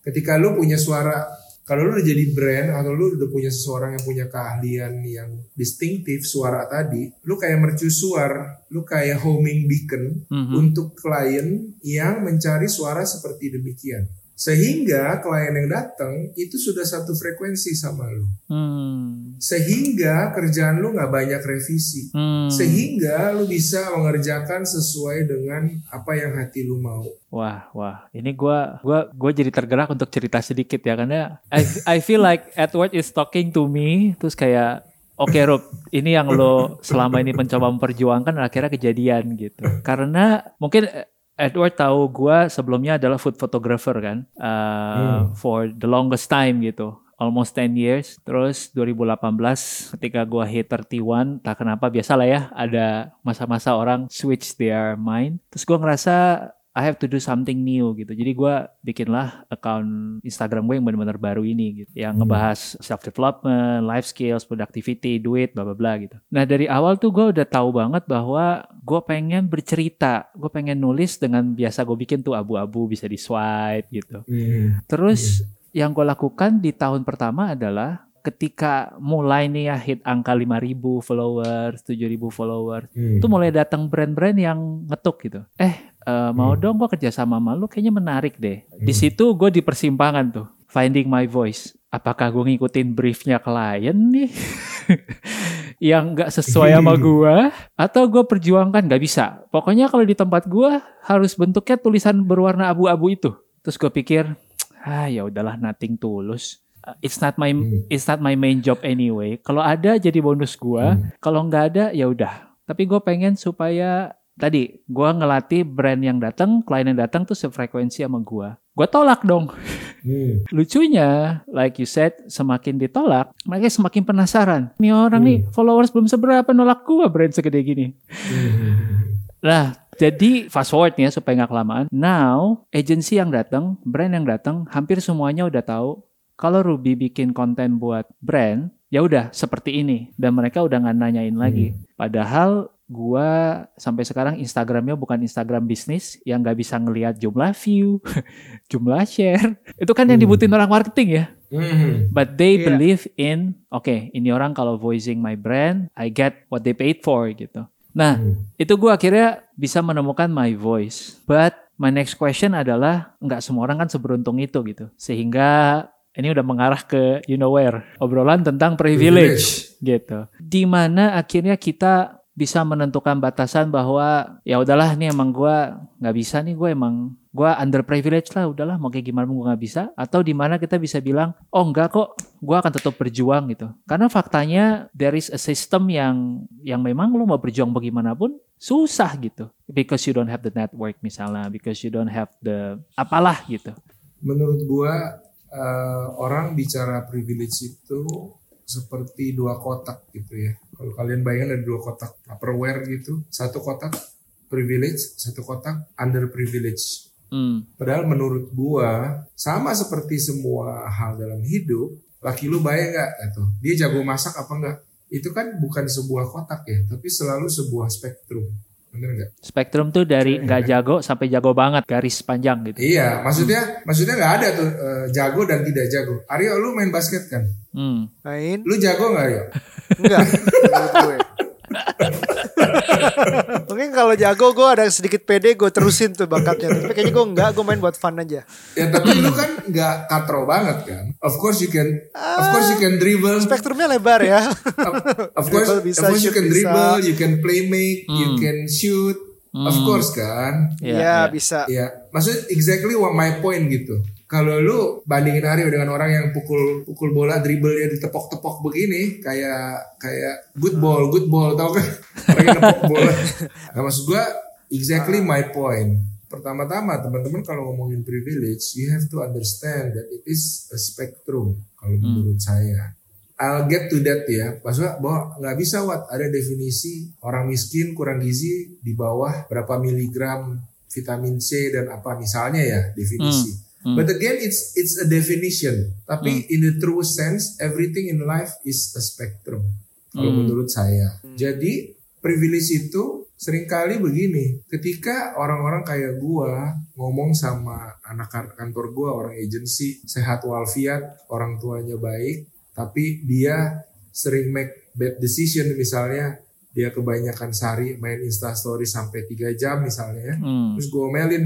Ketika lu punya suara, kalau lu udah jadi brand atau lu udah punya seseorang yang punya keahlian yang distinktif suara tadi, lu kayak mercusuar, lu kayak homing beacon Mhm. untuk klien yang mencari suara seperti demikian. Sehingga klien yang datang itu sudah satu frekuensi sama lu Hmm. sehingga kerjaan lu nggak banyak revisi Hmm. sehingga lu bisa mengerjakan sesuai dengan apa yang hati lu mau Wah, wah. Ini gua gua gua jadi tergerak untuk cerita sedikit ya karena I I feel like Edward is talking to me terus kayak Oke Rob, ini yang lo selama ini mencoba memperjuangkan akhirnya kejadian gitu. Karena mungkin Edward tahu gua sebelumnya adalah food photographer kan, uh, for the longest time gitu. almost 10 years. Terus 2018 ketika gua hit 31, tak kenapa biasa lah ya, ada masa-masa orang switch their mind. Terus gua ngerasa I have to do something new gitu. Jadi gua bikinlah account Instagram gue yang benar-benar baru ini gitu. Yang ngebahas self development, life skills, productivity, duit, bla bla bla gitu. Nah dari awal tuh gue udah tahu banget bahwa gue pengen bercerita, gue pengen nulis dengan biasa gue bikin tuh abu-abu bisa di swipe gitu. Hmm. Terus yang gue lakukan di tahun pertama adalah ketika mulai nih ya hit angka 5000 followers, 7000 followers, Hmm. mulai datang brand-brand yang ngetuk gitu. Eh, eh, mau Hmm. dong gue kerja sama sama lu kayaknya menarik deh. Di situ gue di persimpangan tuh, finding my voice. Apakah gue ngikutin briefnya klien nih? yang nggak sesuai sama gue atau gue perjuangkan nggak bisa pokoknya kalau di tempat gue harus bentuknya tulisan berwarna abu-abu itu terus gue pikir ah ya udahlah nothing tulus Uh, it's not my Hmm. it's not my main job anyway kalau ada jadi bonus gue Hmm. kalau nggak ada ya udah tapi gue pengen supaya tadi gue ngelatih brand yang datang klien yang datang tuh sefrekuensi sama gue gue tolak dong. Hmm. lucunya like you said semakin ditolak mereka semakin penasaran. Nih orang nih followers belum seberapa nolak gua brand segede gini. Hmm. nah jadi fast forward nih ya supaya nggak kelamaan. Now agency yang datang brand yang datang hampir semuanya udah tahu kalau Ruby bikin konten buat brand ya udah seperti ini. Dan mereka udah nggak nanyain lagi. Padahal gua sampai sekarang Instagramnya bukan Instagram bisnis yang nggak bisa ngelihat jumlah view, jumlah share. Itu kan yang Hmm. dibutuhin orang marketing ya. Hmm. But they Iya. believe in, oke, ini orang kalau voicing my brand, I get what they paid for gitu. Nah, Hmm. itu gua akhirnya bisa menemukan my voice. But my next question adalah, nggak semua orang kan seberuntung itu gitu. Sehingga ini udah mengarah ke you know where, obrolan tentang privilege, gitu. Di mana akhirnya kita bisa menentukan batasan bahwa ya udahlah nih emang gua nggak bisa nih gue emang gua underprivileged lah udahlah mau kayak gimana gua nggak bisa. Atau di mana kita bisa bilang oh enggak kok gua akan tetap berjuang gitu. Karena faktanya there is a system yang yang memang lu mau berjuang bagaimanapun susah gitu. Because you don't have the network misalnya because you don't have the apalah gitu. Menurut gua eh, orang bicara privilege itu seperti dua kotak gitu ya. Kalau kalian bayangin ada dua kotak Tupperware gitu, satu kotak privilege, satu kotak underprivilege. hmm. Padahal menurut gua sama seperti semua hal dalam hidup, laki lu bayang nggak gitu, dia jago masak apa enggak? Itu kan bukan sebuah kotak ya, tapi selalu sebuah spektrum. Bener nggak? spektrum tuh dari nggak jago sampai jago banget garis panjang gitu Iya, maksudnya maksudnya nggak ada tuh eh, jago dan tidak jago. Aryo lu main basket kan? hmm. Main? Lu jago nggak Aryo? Enggak. menurut gue. Mungkin kalau jago gue ada sedikit pede gue terusin tuh bakatnya. Tapi kayaknya gue enggak, gue main buat fun aja. Ya tapi lu kan nggak katro banget kan? Of course you can, of course you can dribble. Spektrumnya lebar ya. Of, of course, bisa, of course you can bisa. dribble, you can play make, you Hmm. can shoot. Of Hmm. course kan? Iya, Iya iya. bisa. Ya, maksudnya exactly what my point gitu. Kalau lu bandingin Aryo dengan orang yang pukul pukul bola dribblenya ditepok-tepok begini, kayak kayak good ball, good ball, tau kan? Orang yang nepok bola. Nah, maksud gua exactly my point. Pertama-tama teman-teman kalau ngomongin privilege, you have to understand that it is a spectrum kalau menurut saya. I'll get to that ya. Maksudnya bahwa nggak bisa wat ada definisi orang miskin kurang gizi di bawah berapa miligram vitamin C dan apa misalnya ya definisi. Hmm. But again it's it's a definition. Tapi in the true sense everything in life is a spectrum. Kalau Hmm. menurut saya. Jadi privilege itu sering kali begini. Ketika orang-orang kayak gua ngomong sama anak kan- kantor gua orang agensi sehat walafiat, orang tuanya baik, tapi dia sering make bad decision misalnya dia kebanyakan sehari main Insta story sampai 3 jam misalnya ya. Hmm. Terus gue omelin,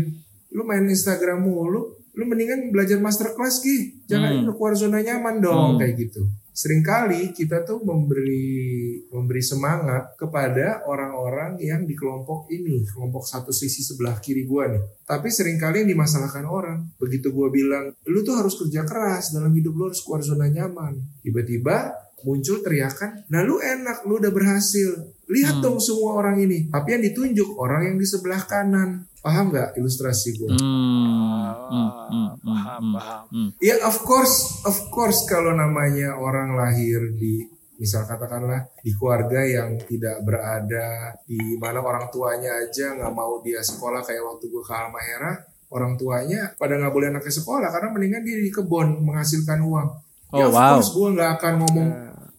lu main Instagram mulu, lu mendingan belajar masterclass Ki. Jangan Hmm. lu keluar zona nyaman dong Hmm. kayak gitu. Seringkali kita tuh memberi memberi semangat kepada orang-orang yang di kelompok ini, kelompok satu sisi sebelah kiri gua nih. Tapi sering kali yang dimasalahkan orang. Begitu gua bilang, lu tuh harus kerja keras dalam hidup lu harus keluar zona nyaman. Tiba-tiba muncul teriakan, nah lu enak, lu udah berhasil. lihat Hmm. dong semua orang ini. Tapi yang ditunjuk orang yang di sebelah kanan. Paham nggak ilustrasi gue? Hmm, hmm, hmm, hmm, paham, hmm, paham. hmm. Ya of course, of course kalau namanya orang lahir di misal katakanlah di keluarga yang tidak berada di mana orang tuanya aja nggak mau dia sekolah kayak waktu gue ke Halmahera orang tuanya pada nggak boleh anaknya sekolah karena mendingan dia di kebun menghasilkan uang. Oh, ya of wow. course gue nggak akan ngomong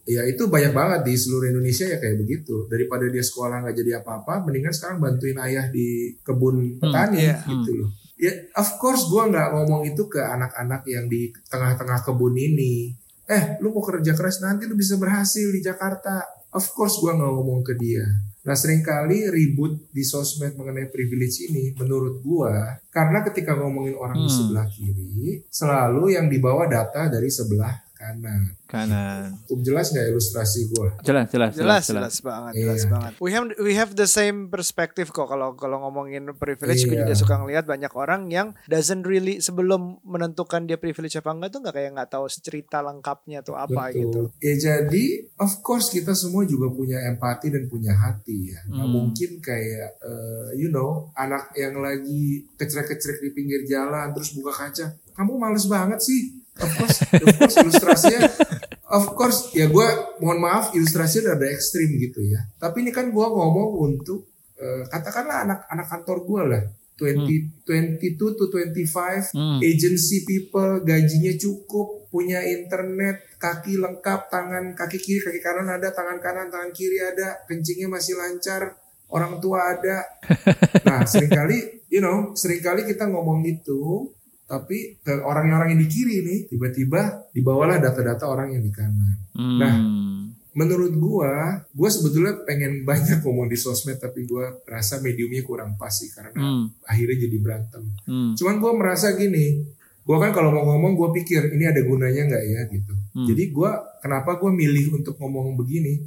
ya itu banyak banget di seluruh Indonesia ya kayak begitu. Daripada dia sekolah nggak jadi apa-apa mendingan sekarang bantuin ayah di kebun petani iya. gitu loh. Ya of course gue nggak ngomong itu ke anak-anak yang di tengah-tengah kebun ini. Eh lu mau kerja keras nanti lu bisa berhasil di Jakarta. Of course gue nggak ngomong ke dia. Nah sering kali ribut di sosmed mengenai privilege ini menurut gue karena ketika ngomongin orang di Hmm. sebelah kiri selalu yang dibawa data dari sebelah kanan Kanan. Cukup jelas nggak ilustrasi gue? Jelas, jelas, Jelas, jelas, jelas banget, jelas Iya. banget. We have we have the same perspective kok kalau kalau ngomongin privilege, gue Iya. juga suka ngelihat banyak orang yang doesn't really sebelum menentukan dia privilege apa enggak tuh nggak kayak nggak tahu cerita lengkapnya tuh apa gitu. Ya jadi of course kita semua juga punya empati dan punya hati ya. Hmm. mungkin kayak eh, you know anak yang lagi kecrek-kecrek di pinggir jalan terus buka kaca. Kamu males banget sih. Of course, of course ilustrasinya of course ya gue mohon maaf ilustrasinya ada ekstrim gitu ya. Tapi ini kan gue ngomong untuk eh, katakanlah anak-anak kantor gue lah. 20, 22 to 25 Hmm. agency people gajinya cukup punya internet kaki lengkap tangan kaki kiri kaki kanan ada tangan kanan tangan kiri ada kencingnya masih lancar orang tua ada nah sering kali you know sering kali kita ngomong itu tapi ke orang-orang yang di kiri nih tiba-tiba dibawalah data-data orang yang di kanan Hmm. Nah, menurut gua gua sebetulnya pengen banyak ngomong di sosmed tapi gua rasa mediumnya kurang pas sih karena Hmm. akhirnya jadi berantem Hmm. Cuman gue merasa gini, gue kan kalau mau ngomong gue pikir ini ada gunanya nggak ya gitu. Hmm. Jadi gue kenapa gue milih untuk ngomong begini?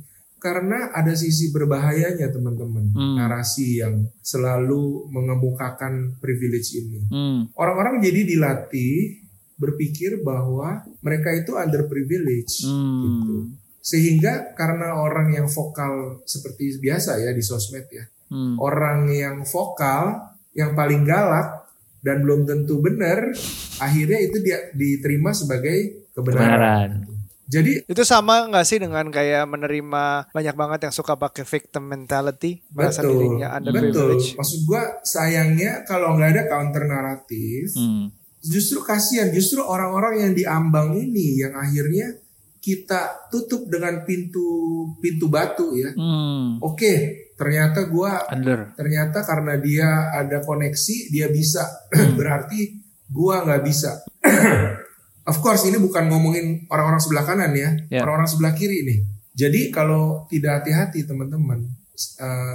Karena ada sisi berbahayanya teman-teman Hmm. narasi yang selalu mengemukakan privilege ini. Hmm. Orang-orang jadi dilatih berpikir bahwa mereka itu underprivileged Hmm. gitu. Sehingga karena orang yang vokal seperti biasa ya di sosmed ya, Hmm. orang yang vokal yang paling galak dan belum tentu benar akhirnya itu dia diterima sebagai kebenaran. Kebenaran. Jadi Itu sama nggak sih dengan kayak menerima banyak banget yang suka pakai victim mentality, merasa betul, dirinya betul. underprivileged. Maksud gua sayangnya kalau nggak ada counter naratif, Hmm. justru kasihan justru orang-orang yang diambang ini yang akhirnya kita tutup dengan pintu pintu batu ya. Hmm. Oke, ternyata gua Under. ternyata karena dia ada koneksi dia bisa berarti gua nggak bisa of course ini bukan ngomongin orang-orang sebelah kanan ya Ya. orang-orang sebelah kiri nih jadi kalau tidak hati-hati teman-teman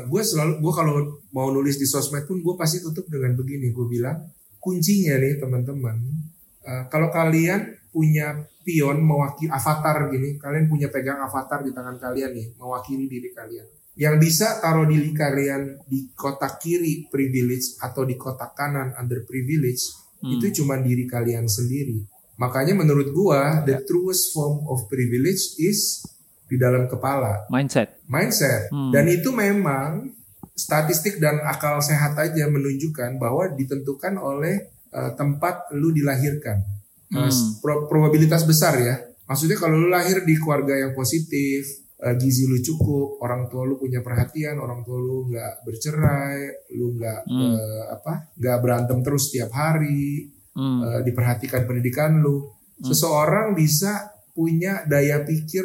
gue selalu gue kalau mau nulis di sosmed pun gue pasti tutup dengan begini gue bilang kuncinya nih teman-teman eh, kalau kalian punya pion mewakili avatar gini kalian punya pegang avatar di tangan kalian nih mewakili diri kalian yang bisa taruh diri kalian di kotak kiri privilege atau di kotak kanan underprivilege Hmm. itu cuma diri kalian sendiri. Makanya menurut gua the truest form of privilege is di dalam kepala, Mindset. mindset. Hmm. Dan itu memang statistik dan akal sehat aja menunjukkan bahwa ditentukan oleh eh, tempat lu dilahirkan. Eh, Hmm. pro- probabilitas besar ya. Maksudnya kalau lu lahir di keluarga yang positif, eh, gizi lu cukup, orang tua lu punya perhatian, orang tua lu nggak bercerai, lu nggak Hmm. eh, apa, nggak berantem terus tiap hari, Hmm. eh, diperhatikan pendidikan lu. Seseorang bisa punya daya pikir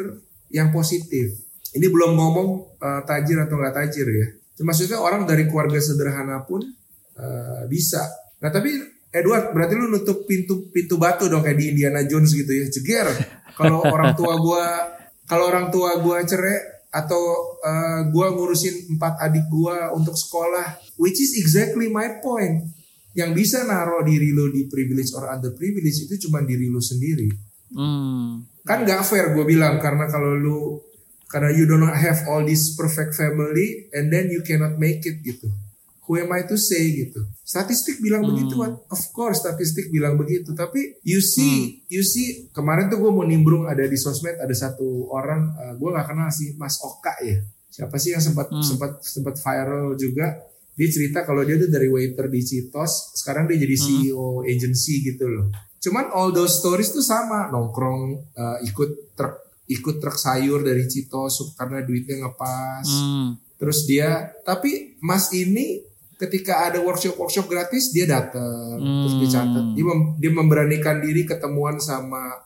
yang positif. Ini belum ngomong eh, tajir atau nggak tajir ya. Maksudnya orang dari keluarga sederhana pun eh, bisa. Nah tapi Edward berarti lu nutup pintu pintu batu dong kayak di Indiana Jones gitu ya. Jeger. Kalau orang tua gua kalau orang tua gua cerai atau eh, gua ngurusin empat adik gua untuk sekolah, which is exactly my point. Yang bisa naruh diri lu di privilege or underprivilege itu cuma diri lu sendiri. Hmm. kan nggak fair gue bilang karena kalau lu karena you don't have all this perfect family and then you cannot make it gitu. Who am I to say gitu? Statistik bilang Hmm. begitu kan of course statistik bilang begitu. Tapi you see you see kemarin tuh gue mau nimbrung ada di sosmed ada satu orang gue nggak kenal sih Mas Oka ya. Siapa sih yang sempat Hmm. sempat sempat viral juga dia cerita kalau dia tuh dari waiter di Citos sekarang dia jadi Hmm. CEO agency gitu loh cuman all those stories tuh sama nongkrong eh, ikut truk ikut truk sayur dari Citos karena duitnya ngepas Hmm. terus dia tapi Mas ini ketika ada workshop workshop gratis dia datang terus dia catat Hmm. dia, mem- dia memberanikan diri ketemuan sama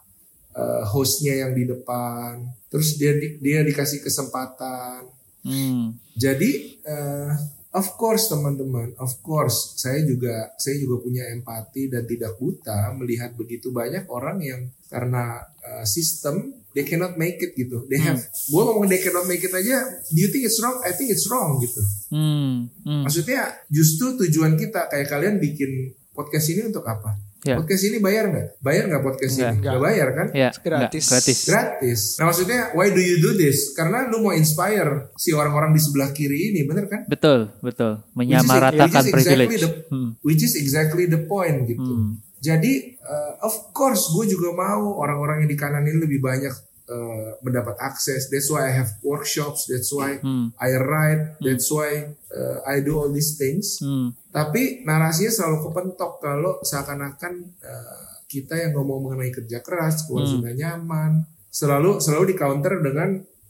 eh, hostnya yang di depan terus dia di- dia dikasih kesempatan Hmm. jadi eh, of course teman-teman, of course saya juga saya juga punya empati dan tidak buta melihat begitu banyak orang yang karena eh, sistem they cannot make it gitu. They have, gua ngomong they cannot make it aja. Do you think it's wrong? I think it's wrong gitu. Hmm. Hmm. Maksudnya justru tujuan kita kayak kalian bikin podcast ini untuk apa? Ya. Podcast ini bayar nggak? Bayar nggak podcast Nggak. ini? Nggak bayar kan? Ya, Gratis. gratis. gratis. Nah maksudnya why do you do this? Karena lu mau inspire si orang-orang di sebelah kiri ini, bener kan? Betul, betul. Which is- Menyamaratakan which is privilege. exactly the- Hmm. Which is exactly the point gitu. Hmm. Jadi uh, of course gue juga mau orang-orang yang di kanan ini lebih banyak uh, mendapat akses. That's why I have workshops. That's why Hmm. I write. That's why uh, I do all these things. Hmm. Tapi narasinya selalu kepentok kalau seakan-akan uh, kita yang ngomong mengenai kerja keras, keluar Hmm. zona nyaman, selalu selalu di counter dengan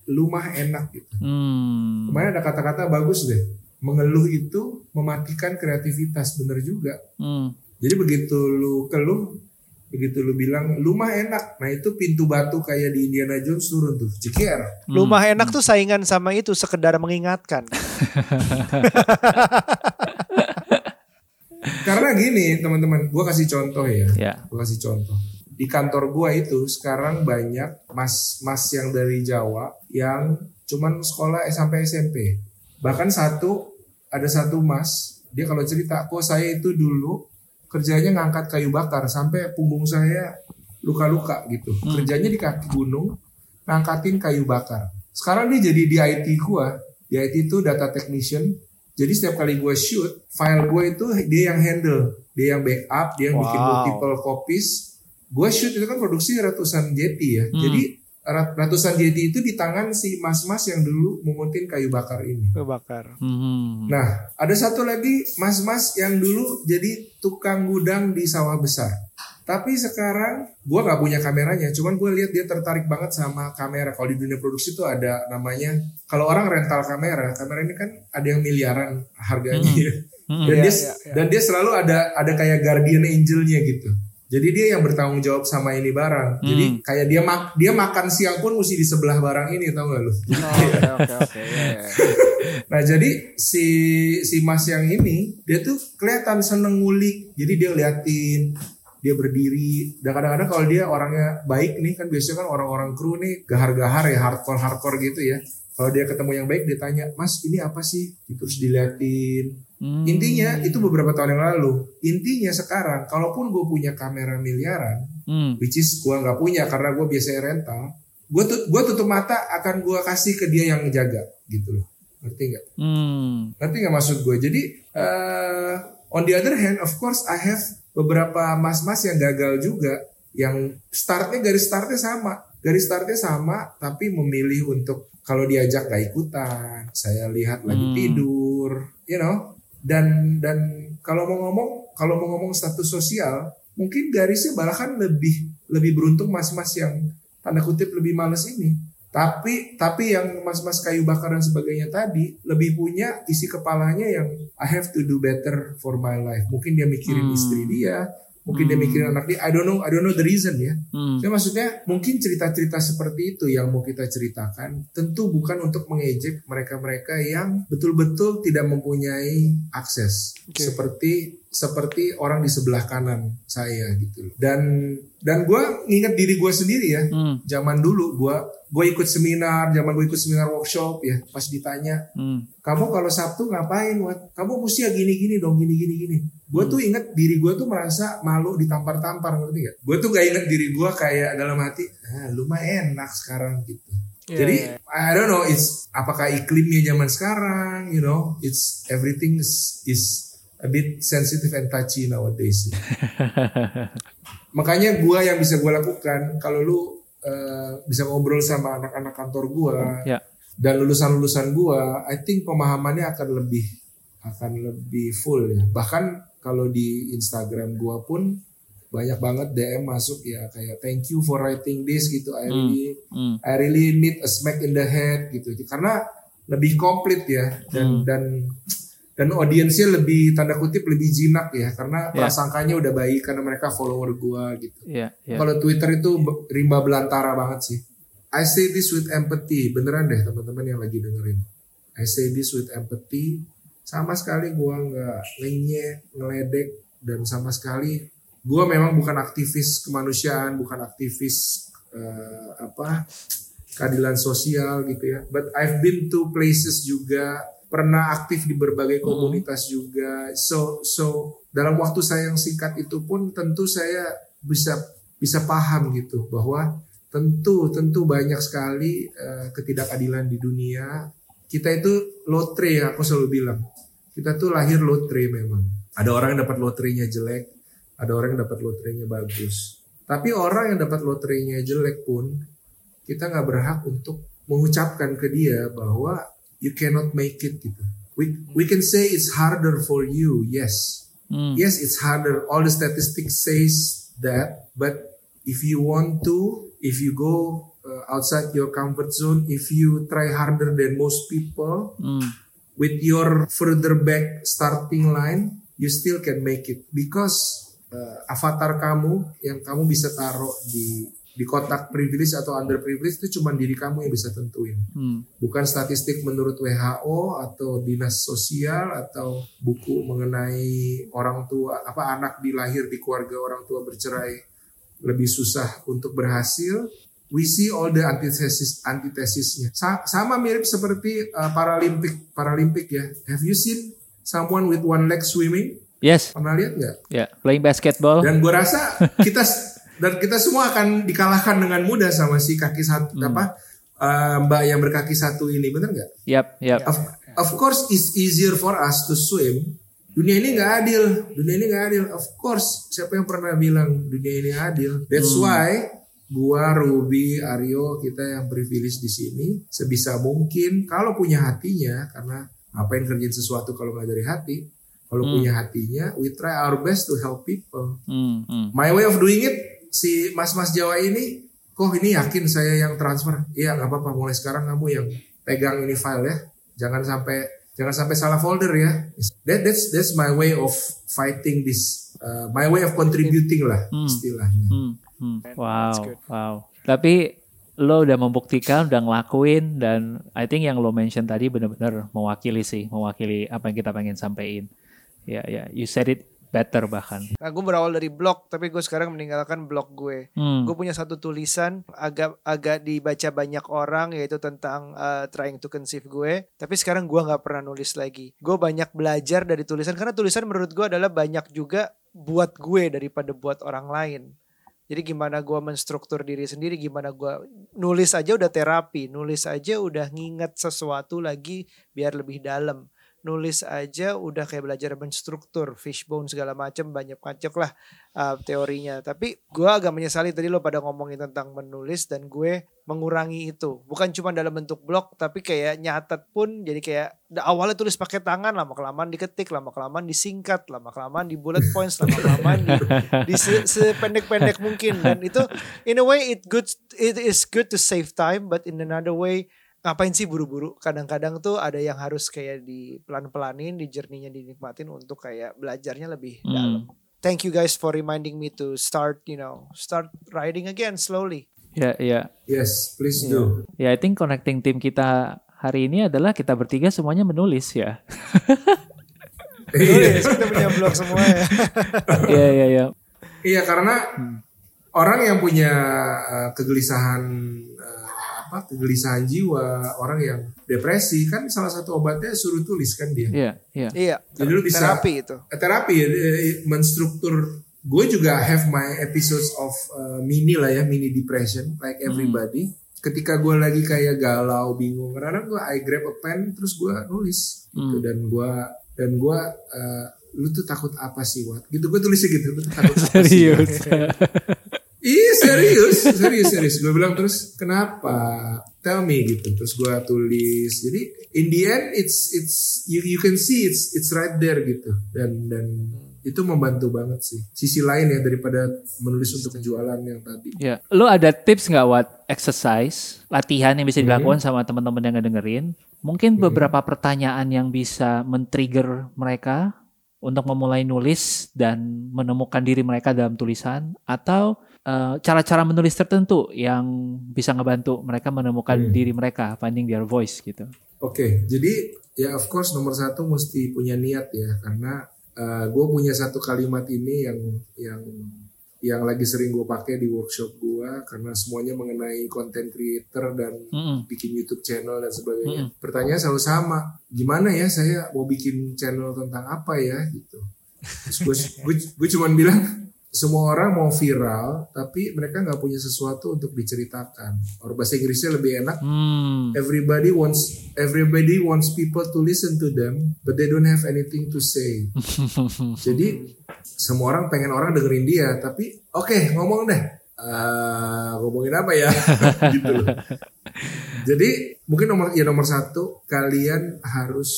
lumah enak gitu. Hmm. Kemarin ada kata-kata bagus deh. Mengeluh itu mematikan kreativitas, bener juga. Hmm. Jadi begitu lu keluh, begitu lu bilang lumah enak, nah itu pintu batu kayak di Indiana Jones turun tuh, cekier. Rumah enak tuh saingan sama itu sekedar mengingatkan. Karena gini teman-teman, gua kasih contoh ya. Ya. Gue kasih contoh. Di kantor gua itu sekarang banyak mas-mas yang dari Jawa yang cuman sekolah sampai SMP. Bahkan satu ada satu mas, dia kalau cerita, kok saya itu dulu kerjanya ngangkat kayu bakar sampai punggung saya luka-luka gitu. Kerjanya di kaki gunung, ngangkatin kayu bakar. Sekarang dia jadi di IT gua, di IT itu data technician. Jadi setiap kali gue shoot, file gue itu dia yang handle, dia yang backup, dia yang bikin Wow. multiple copies. Gue shoot itu kan produksi ratusan JT ya. Hmm. Jadi ratusan JT itu di tangan si mas-mas yang dulu menguntin kayu bakar ini. Kebakar. Hmm. Nah, ada satu lagi mas-mas yang dulu jadi tukang gudang di sawah besar. Tapi sekarang gue nggak punya kameranya, cuman gue lihat dia tertarik banget sama kamera. Kalau di dunia produksi tuh ada namanya, kalau orang rental kamera, kamera ini kan ada yang miliaran harganya ya. Hmm. Dan Iya, dia iya, iya. dan dia selalu ada ada kayak guardian angelnya gitu. Jadi dia yang bertanggung jawab sama ini barang. Jadi Hmm. kayak dia mak dia makan siang pun mesti di sebelah barang ini, tau gak lu? Oke oke oke. iya, iya. Nah jadi si si Mas yang ini dia tuh kelihatan seneng ngulik. Jadi dia liatin, dia berdiri. Dan kadang-kadang kalau dia orangnya baik nih kan biasanya kan orang-orang kru nih gahar-gahar ya hardcore hardcore gitu ya. Kalau dia ketemu yang baik dia tanya, Mas ini apa sih? Terus diliatin. Hmm. Intinya itu beberapa tahun yang lalu. Intinya sekarang, kalaupun gue punya kamera miliaran, Hmm. which is gue nggak punya karena gue biasanya rental, gue tut gue tutup mata akan gue kasih ke dia yang ngejaga gitu loh. Ngerti nggak? Hmm. Ngerti nggak maksud gue? Jadi eh, on the other hand, of course I have beberapa mas-mas yang gagal juga, yang startnya garis startnya sama, garis startnya sama, tapi memilih untuk kalau diajak gak ikutan, saya lihat lagi Hmm. tidur, you know, dan dan kalau mau ngomong, kalau mau ngomong status sosial, mungkin garisnya bahkan lebih lebih beruntung mas-mas yang tanda kutip lebih males ini. Tapi tapi yang mas-mas kayu bakar dan sebagainya tadi lebih punya isi kepalanya yang I have to do better for my life. Mungkin dia mikirin Hmm. istri dia, mungkin dia Hmm. mikirin anak dia. I don't know, I don't know the reason ya. Hmm. Jadi maksudnya mungkin cerita-cerita seperti itu yang mau kita ceritakan tentu bukan untuk mengejek mereka-mereka yang betul-betul tidak mempunyai akses Oke. seperti seperti orang di sebelah kanan saya gitu loh. Dan dan gue nginget diri gue sendiri ya Hmm. zaman dulu gue gue ikut seminar zaman gue ikut seminar workshop ya pas ditanya Hmm. kamu kalau Sabtu ngapain Wat? kamu mesti ya gini gini dong gini gini gini gue tuh inget diri gue tuh merasa malu ditampar-tampar ngerti gak gue tuh gak inget diri gue kayak dalam hati ah, lu mah enak sekarang gitu Iya, jadi iya. I don't know it's apakah iklimnya zaman sekarang you know it's everything is, is a bit sensitive and touchy nowadays makanya gue yang bisa gue lakukan kalau lu eh, bisa ngobrol sama anak-anak kantor gue Ya. dan lulusan-lulusan gua I think pemahamannya akan lebih akan lebih full ya bahkan kalau di Instagram gua pun banyak banget DM masuk ya kayak thank you for writing this gitu I really Hmm. I really need a smack in the head gitu karena lebih komplit ya dan Hmm. dan dan audiensnya lebih tanda kutip lebih jinak ya karena Ya. prasangkanya udah baik karena mereka follower gua gitu. Iya, iya. kalau Twitter itu rimba belantara banget sih. I say this with empathy. Beneran deh teman-teman yang lagi dengerin. I say this with empathy. Sama sekali gua nggak ngenyek ngeledek dan sama sekali gua memang bukan aktivis kemanusiaan bukan aktivis eh, apa keadilan sosial gitu ya. But I've been to places juga pernah aktif di berbagai komunitas juga. So so dalam waktu saya yang singkat itu pun tentu saya bisa bisa paham gitu bahwa tentu tentu banyak sekali eh, ketidakadilan di dunia. Kita itu lotre ya aku selalu bilang. Kita tuh lahir lotre memang. Ada orang yang dapat lotrenya jelek ada orang yang dapat lotrenya bagus. Tapi orang yang dapat lotrenya jelek pun kita nggak berhak untuk mengucapkan ke dia bahwa you cannot make it gitu we we can say it's harder for you yes Hmm. yes it's harder all the statistics says that but if you want to if you go uh, outside your comfort zone if you try harder than most people Hmm. with your further back starting line you still can make it because uh, avatar kamu yang kamu bisa taruh di di kotak privilege atau underprivilege itu cuma diri kamu yang bisa tentuin Hmm. bukan statistik menurut WHO atau dinas sosial atau buku mengenai orang tua apa anak dilahir di keluarga orang tua bercerai lebih susah untuk berhasil we see all the antitesis antitesisnya Sa- sama mirip seperti uh, paralimpik paralimpik ya have you seen someone with one leg swimming Yes, pernah lihat nggak ya. Playing basketball. dan gue rasa kita dan kita semua akan dikalahkan dengan mudah sama si kaki satu apa uh, mbak yang berkaki satu ini bener nggak? Yap, yap. of, of course it's easier for us to swim. Dunia ini nggak adil. Dunia ini nggak adil. Of course siapa yang pernah bilang dunia ini adil? That's why gua Ruby Aryo kita yang privilege di sini sebisa mungkin kalau punya hatinya karena ngapain kerjain sesuatu kalau nggak dari hati? Kalau punya hatinya we try our best to help people. Hmm, hmm. my way of doing it si mas-mas Jawa ini kok ini yakin saya yang transfer? Iya nggak apa-apa. Mulai sekarang kamu yang pegang ini file ya. Jangan sampai jangan sampai salah folder ya. That that's that's my way of fighting this uh, my way of contributing lah istilahnya. Hmm, hmm. Wow, wow. Tapi lo udah membuktikan, udah ngelakuin dan I think yang lo mention tadi benar-benar mewakili sih, mewakili apa yang kita pengen sampein. Ya, ya, you said it better bahkan. Nah, gue berawal dari blog, tapi gue sekarang meninggalkan blog gue. Hmm. Gue punya satu tulisan agak agak dibaca banyak orang yaitu tentang uh, trying to conceive gue. Tapi sekarang gue nggak pernah nulis lagi. Gue banyak belajar dari tulisan karena tulisan menurut gue adalah banyak juga buat gue daripada buat orang lain. Jadi gimana gue menstruktur diri sendiri, gimana gue nulis aja udah terapi, nulis aja udah nginget sesuatu lagi biar lebih dalam. Nulis aja udah kayak belajar menstruktur, fishbone segala macam banyak macam lah uh, teorinya. Tapi gue agak menyesali tadi lo pada ngomongin tentang menulis dan gue mengurangi itu. Bukan cuma dalam bentuk blog, tapi kayak nyatet pun jadi kayak awalnya tulis pakai tangan, lama kelamaan diketik, lama kelamaan disingkat, lama kelamaan di bullet points, lama kelamaan di, di se- sependek-pendek mungkin. Dan itu in a way it good it is good to save time, but in another way ngapain sih buru-buru? Kadang-kadang tuh ada yang harus kayak di pelan-pelanin, di journey-nya dinikmatin untuk kayak belajarnya lebih Hmm. dalam. Thank you guys for reminding me to start, you know, start writing again slowly. Ya, ya. yes please do Ya, I think connecting tim kita hari ini adalah kita bertiga semuanya menulis ya. Nulis, kita punya blog semua ya. Iya, iya, iya. Iya karena orang yang punya uh, kegelisahan apa kegelisahan jiwa, orang yang depresi kan salah satu obatnya suruh tulis kan dia. Iya, iya. Iya, Jadi lu bisa terapi itu. Eh, terapi ya, menstruktur. Gue juga have my episodes of uh, mini lah ya, mini depression like everybody. Ketika gue lagi kayak galau, bingung, kadang gue I grab a pen terus gue nulis gitu Hmm. dan gue dan gue uh, lu tuh takut apa sih Wat? Gitu gue tulisnya gitu, lu tuh takut apa sih? Serius. Iya serius, serius, serius. Gue bilang terus, kenapa? tell me gitu. Terus gue tulis. Jadi in the end it's it's you you can see it's it's right there gitu. Dan dan itu membantu banget sih. Sisi lain ya daripada menulis untuk jualan yang tadi. Ya, lu ada tips nggak buat exercise, latihan yang bisa dilakukan sama teman-teman yang ngedengerin? Mungkin beberapa pertanyaan yang bisa men-trigger mereka untuk memulai nulis dan menemukan diri mereka dalam tulisan atau eh, cara-cara menulis tertentu yang bisa ngebantu mereka menemukan diri mereka, finding their voice gitu. Oke, jadi ya of course nomor satu mesti punya niat ya karena gue punya satu kalimat ini yang yang yang lagi sering gue pakai di workshop gue karena semuanya mengenai content creator dan Mm-mm. bikin YouTube channel dan sebagainya. Pertanyaan selalu sama, gimana ya saya mau bikin channel tentang apa ya gitu. Terus gue gue, gue cuman bilang semua orang mau viral tapi mereka nggak punya sesuatu untuk diceritakan. Or bahasa Inggrisnya lebih enak. Hmm. everybody wants everybody wants people to listen to them but they don't have anything to say. Jadi semua orang pengen orang dengerin dia tapi oke ngomong deh. Eh, ngomongin apa ya? Gitu loh. Jadi mungkin nomor ya nomor satu kalian harus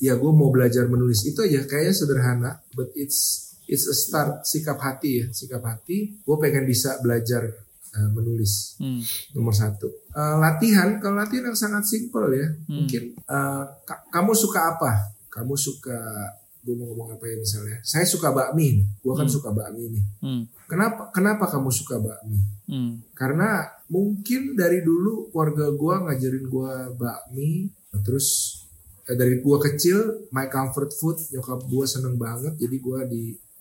ya gue mau belajar menulis. Itu aja kayaknya sederhana but it's it's a start sikap hati ya. Sikap hati gue pengen bisa belajar eh, menulis. Hmm. nomor satu. Eh, latihan kalau latihan yang sangat simpel ya mungkin eh, ka- kamu suka apa? Kamu suka gue mau ngomong apa ya misalnya? Saya suka bakmi nih. Gue kan suka bakmi nih. Hmm. kenapa kenapa kamu suka bakmi? Hmm. karena mungkin dari dulu keluarga gue ngajarin gue bakmi terus eh, dari gue kecil my comfort food nyokap gue seneng banget jadi gue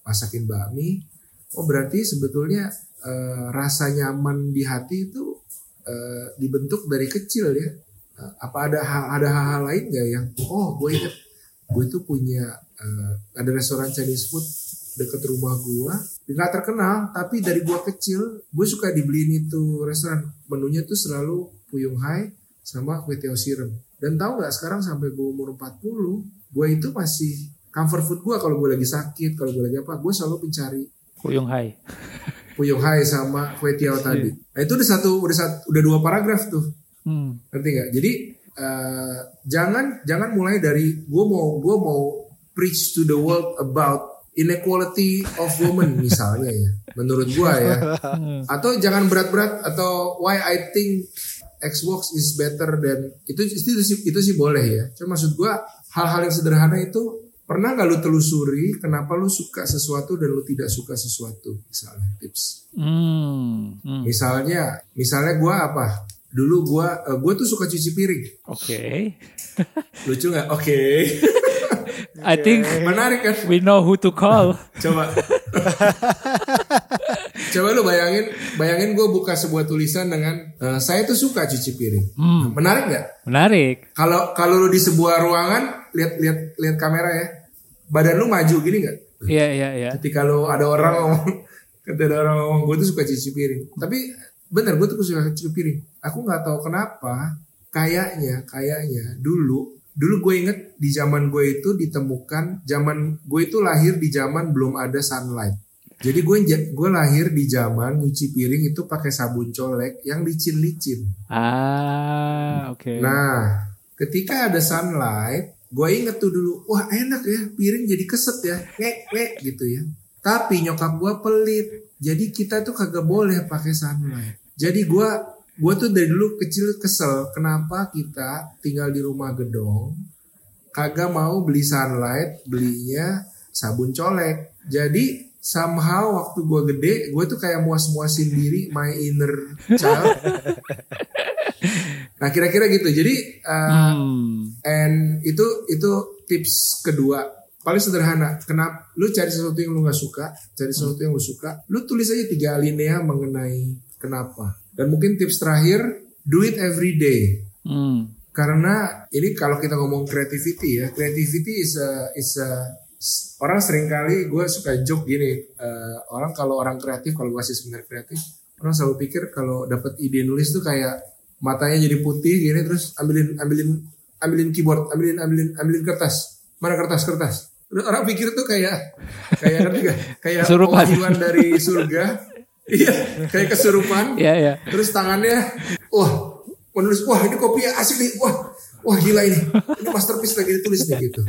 dimasakin bakmi oh berarti sebetulnya eh, rasa nyaman di hati itu eh, dibentuk dari kecil ya? Eh, apa ada ada hal-hal lain gak yang oh gue inget gue tuh punya eh, ada restoran Chinese food deket rumah gue nggak terkenal tapi dari gue kecil gue suka dibeliin itu restoran. Menunya tuh selalu puyung hai sama kue tiaw dan tahu nggak sekarang sampai gue umur 40 gue itu masih comfort food gue kalau gue lagi sakit kalau gue lagi apa gue selalu mencari Kuyung Hai. puyung hai sama kue tiaw tadi. Nah itu udah satu udah satu udah dua paragraf tuh. Hmm. ngerti nggak? Jadi eh, jangan jangan mulai dari gue mau gue mau preach to the world about inequality of women misalnya ya menurut gue ya. Atau jangan berat-berat atau why I think Xbox is better than itu itu sih itu sih boleh ya. Cuma maksud gue hal-hal yang sederhana itu pernah nggak lu telusuri kenapa lu suka sesuatu dan lu tidak suka sesuatu? Misalnya tips. Hmm. Hmm. misalnya misalnya gue apa? Dulu gue gue tuh suka cuci piring. Oke. lucu nggak? Oke. I think menarik kan? we know who to call. coba. Coba lu bayangin bayangin gue buka sebuah tulisan dengan eh, saya tuh suka cuci piring. Menarik nggak? Menarik. kalau kalau lu di sebuah ruangan lihat lihat lihat kamera ya badan lu maju gini nggak? Iya iya iya. ketika lu ada orang ngomong ketika ada orang ngomong gue tuh suka cuci piring. Tapi bener gue tuh suka cuci piring. Aku nggak tahu kenapa kayaknya kayaknya dulu dulu gue inget di zaman gue itu ditemukan zaman gue itu lahir di zaman belum ada sunlight. Jadi gue gue lahir di zaman nyuci piring itu pakai sabun colek yang licin-licin. Ah, oke. Nah, ketika ada sunlight, gue inget tuh dulu, wah enak ya, piring jadi keset ya, ngek ngek gitu ya. Tapi nyokap gue pelit, jadi kita tuh kagak boleh pakai sunlight. Jadi gue gue tuh dari dulu kecil kesel, kenapa kita tinggal di rumah gedong, kagak mau beli sunlight, belinya sabun colek. Jadi somehow waktu gue gede, gue tuh kayak muas-muasin diri, my inner child. nah kira-kira gitu. Jadi uh, Hmm. And itu itu tips kedua paling sederhana. Kenapa? Lu cari sesuatu yang lu nggak suka, cari sesuatu yang lu suka, lu tulis aja tiga alinea mengenai kenapa. Dan mungkin tips terakhir, do it every day. Hmm. Karena ini kalau kita ngomong creativity ya, creativity is a is a orang sering kali gue suka joke gini, eh, orang kalau orang kreatif kalau gue kasih seminar kreatif, orang selalu pikir kalau dapat ide nulis tuh kayak matanya jadi putih gini terus ambilin ambilin ambilin keyboard, ambilin ambilin ambilin kertas, mana kertas kertas. Orang pikir tuh kayak kayak ngerti gak? Kayak Kesurupan. dari surga. Iya, kayak kesurupan. Iya iya. Terus tangannya, wah, menulis wah ini kopi asik nih wah wah gila ini ini masterpiece lagi ditulis nih gitu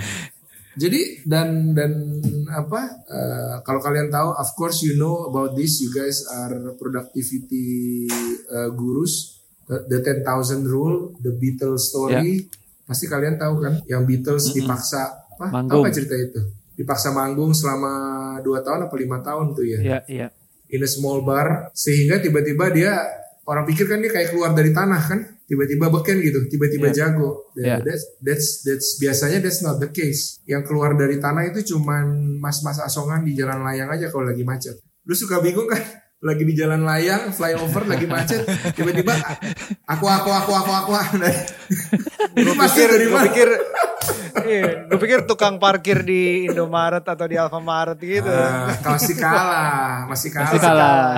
jadi dan dan apa uh, kalau kalian tahu of course you know about this you guys are productivity uh, gurus the 10,000 rule the Beatles story yeah. pasti kalian tahu kan yang Beatles mm -hmm. dipaksa apa manggung. apa cerita itu dipaksa manggung selama dua tahun apa lima tahun tuh ya yeah, yeah. in a small bar sehingga tiba-tiba dia orang pikir kan dia kayak keluar dari tanah kan tiba-tiba beken gitu tiba-tiba yeah. jago yeah. that's that's that's biasanya that's not the case yang keluar dari tanah itu cuman mas-mas asongan di jalan layang aja kalau lagi macet lu suka bingung kan lagi di jalan layang flyover lagi macet tiba-tiba aku aku aku aku aku gue pikir dari gue pikir iya, gue pikir tukang parkir di Indomaret atau di Alfamaret gitu uh, masih kalah masih kalah, masih kalah.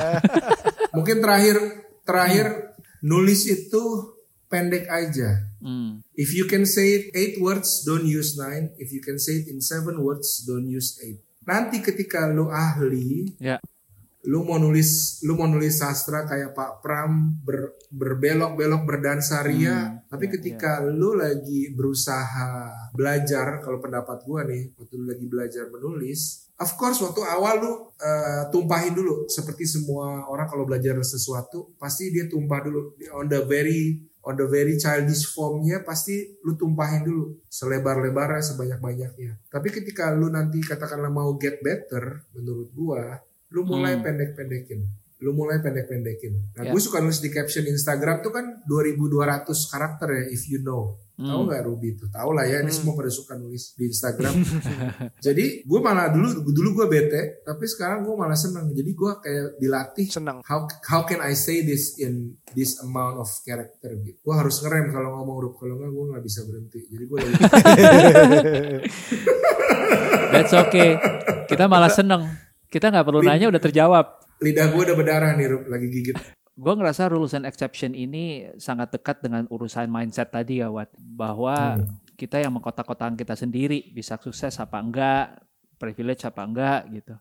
mungkin terakhir terakhir nulis itu pendek aja. Hmm. If you can say it eight words, don't use nine. If you can say it in seven words, don't use eight. Nanti ketika lu ahli, yeah. Lu mau nulis, lu mau nulis sastra kayak Pak Pram ber, berbelok-belok berdansa ria, hmm. tapi ya, ketika yeah. lu lagi berusaha belajar, kalau pendapat gua nih, waktu lu lagi belajar menulis, Of course waktu awal lu uh, tumpahin dulu seperti semua orang kalau belajar sesuatu pasti dia tumpah dulu on the very on the very childish formnya pasti lu tumpahin dulu selebar-lebarnya sebanyak-banyaknya. Tapi ketika lu nanti katakanlah mau get better menurut gua, lu mulai hmm. pendek-pendekin. Lu mulai pendek-pendekin. Nah, yeah. gue suka nulis di caption Instagram tuh kan 2200 karakter ya if you know. Hmm. Tahu nggak Ruby itu? Tahu lah ya, ini hmm. semua pada suka nulis di Instagram. Jadi gue malah dulu dulu gue bete, tapi sekarang gue malah seneng. Jadi gue kayak dilatih. Senang. How how can I say this in this amount of character gitu? Gue harus ngerem kalau ngomong Ruby, kalau nggak gue nggak bisa berhenti. Jadi gue lagi. That's okay. Kita malah seneng. Kita nggak perlu nanya udah terjawab. Lidah gue udah berdarah nih Rup, lagi gigit gue ngerasa rules and exception ini sangat dekat dengan urusan mindset tadi ya Wat bahwa hmm. kita yang mengkotak-kotakan kita sendiri bisa sukses apa enggak privilege apa enggak gitu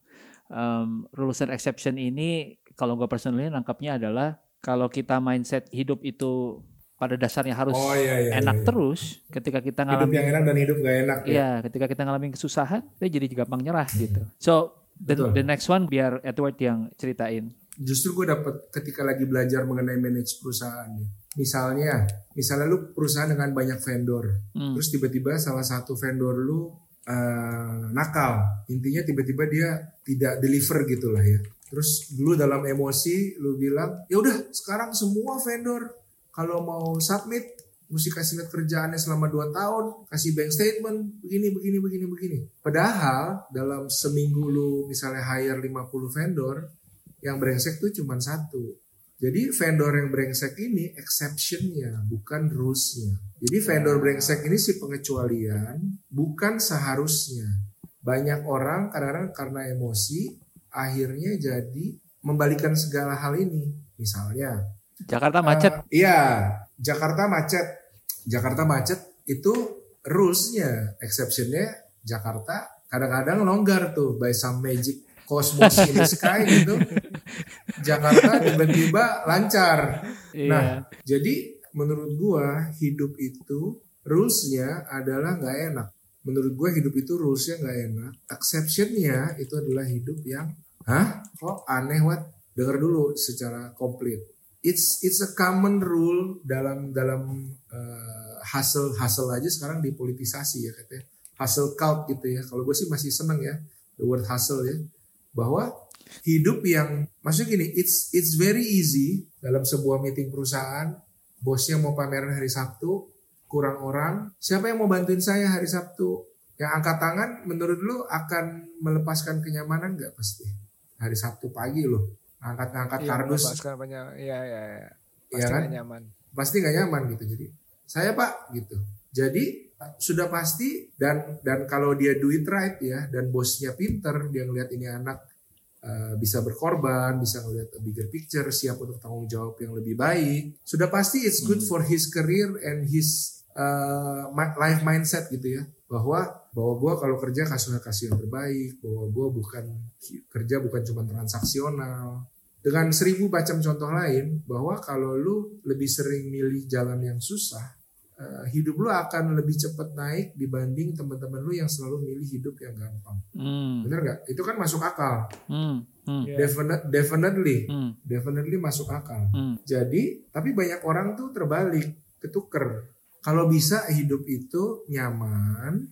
um, rules and exception ini kalau gue personally nangkapnya adalah kalau kita mindset hidup itu pada dasarnya harus oh, iya, iya, enak iya, iya. terus ketika kita ngalamin hidup yang enak dan hidup gak enak ya. Iya, ketika kita ngalamin kesusahan, kita jadi gampang nyerah gitu. So the, the next one biar Edward yang ceritain justru gue dapet ketika lagi belajar mengenai manage perusahaan nih. Misalnya, misalnya lu perusahaan dengan banyak vendor, hmm. terus tiba-tiba salah satu vendor lu uh, nakal, intinya tiba-tiba dia tidak deliver gitulah ya. Terus dulu dalam emosi lu bilang, ya udah sekarang semua vendor kalau mau submit mesti kasih lihat kerjaannya selama 2 tahun, kasih bank statement, begini, begini, begini, begini. Padahal dalam seminggu lu misalnya hire 50 vendor, yang brengsek tuh cuma satu. Jadi vendor yang brengsek ini exceptionnya bukan rulesnya. Jadi vendor brengsek ini si pengecualian bukan seharusnya. Banyak orang kadang-kadang karena emosi akhirnya jadi membalikan segala hal ini. Misalnya Jakarta macet. Uh, iya, Jakarta macet. Jakarta macet itu rulesnya, exceptionnya Jakarta kadang-kadang longgar tuh by some magic Cosmos in the sky gitu. Jakarta tiba-tiba lancar. Yeah. Nah, jadi menurut gua hidup itu rulesnya adalah nggak enak. Menurut gua hidup itu rulesnya nggak enak. Exceptionnya itu adalah hidup yang, hah? Kok aneh wat? Dengar dulu secara komplit. It's it's a common rule dalam dalam uh, hustle hustle aja sekarang dipolitisasi ya katanya. Hustle cult gitu ya. Kalau gue sih masih seneng ya the word hustle ya bahwa hidup yang maksudnya gini it's it's very easy dalam sebuah meeting perusahaan bosnya mau pameran hari Sabtu kurang orang siapa yang mau bantuin saya hari Sabtu yang angkat tangan menurut lu akan melepaskan kenyamanan nggak pasti hari Sabtu pagi loh angkat-angkat iya, kardus. banyak ya ya ya pasti ya kan? gak nyaman. Pasti nggak nyaman gitu. Jadi saya pak gitu. Jadi sudah pasti dan dan kalau dia do it right ya dan bosnya pinter dia ngelihat ini anak uh, bisa berkorban bisa ngelihat bigger picture siap untuk tanggung jawab yang lebih baik sudah pasti it's good hmm. for his career and his uh, life mindset gitu ya. Bahwa bahwa gue kalau kerja kasih kasih yang terbaik bahwa gue bukan kerja bukan cuma transaksional dengan seribu macam contoh lain bahwa kalau lu lebih sering milih jalan yang susah, eh, hidup lu akan lebih cepat naik dibanding teman-teman lu yang selalu milih hidup yang gampang. Hmm. Bener nggak? Itu kan masuk akal. Hmm. Hmm. Definite, definitely, Hmm. definitely masuk akal. Hmm. Jadi, tapi banyak orang tuh terbalik, ketuker. Kalau bisa hidup itu nyaman,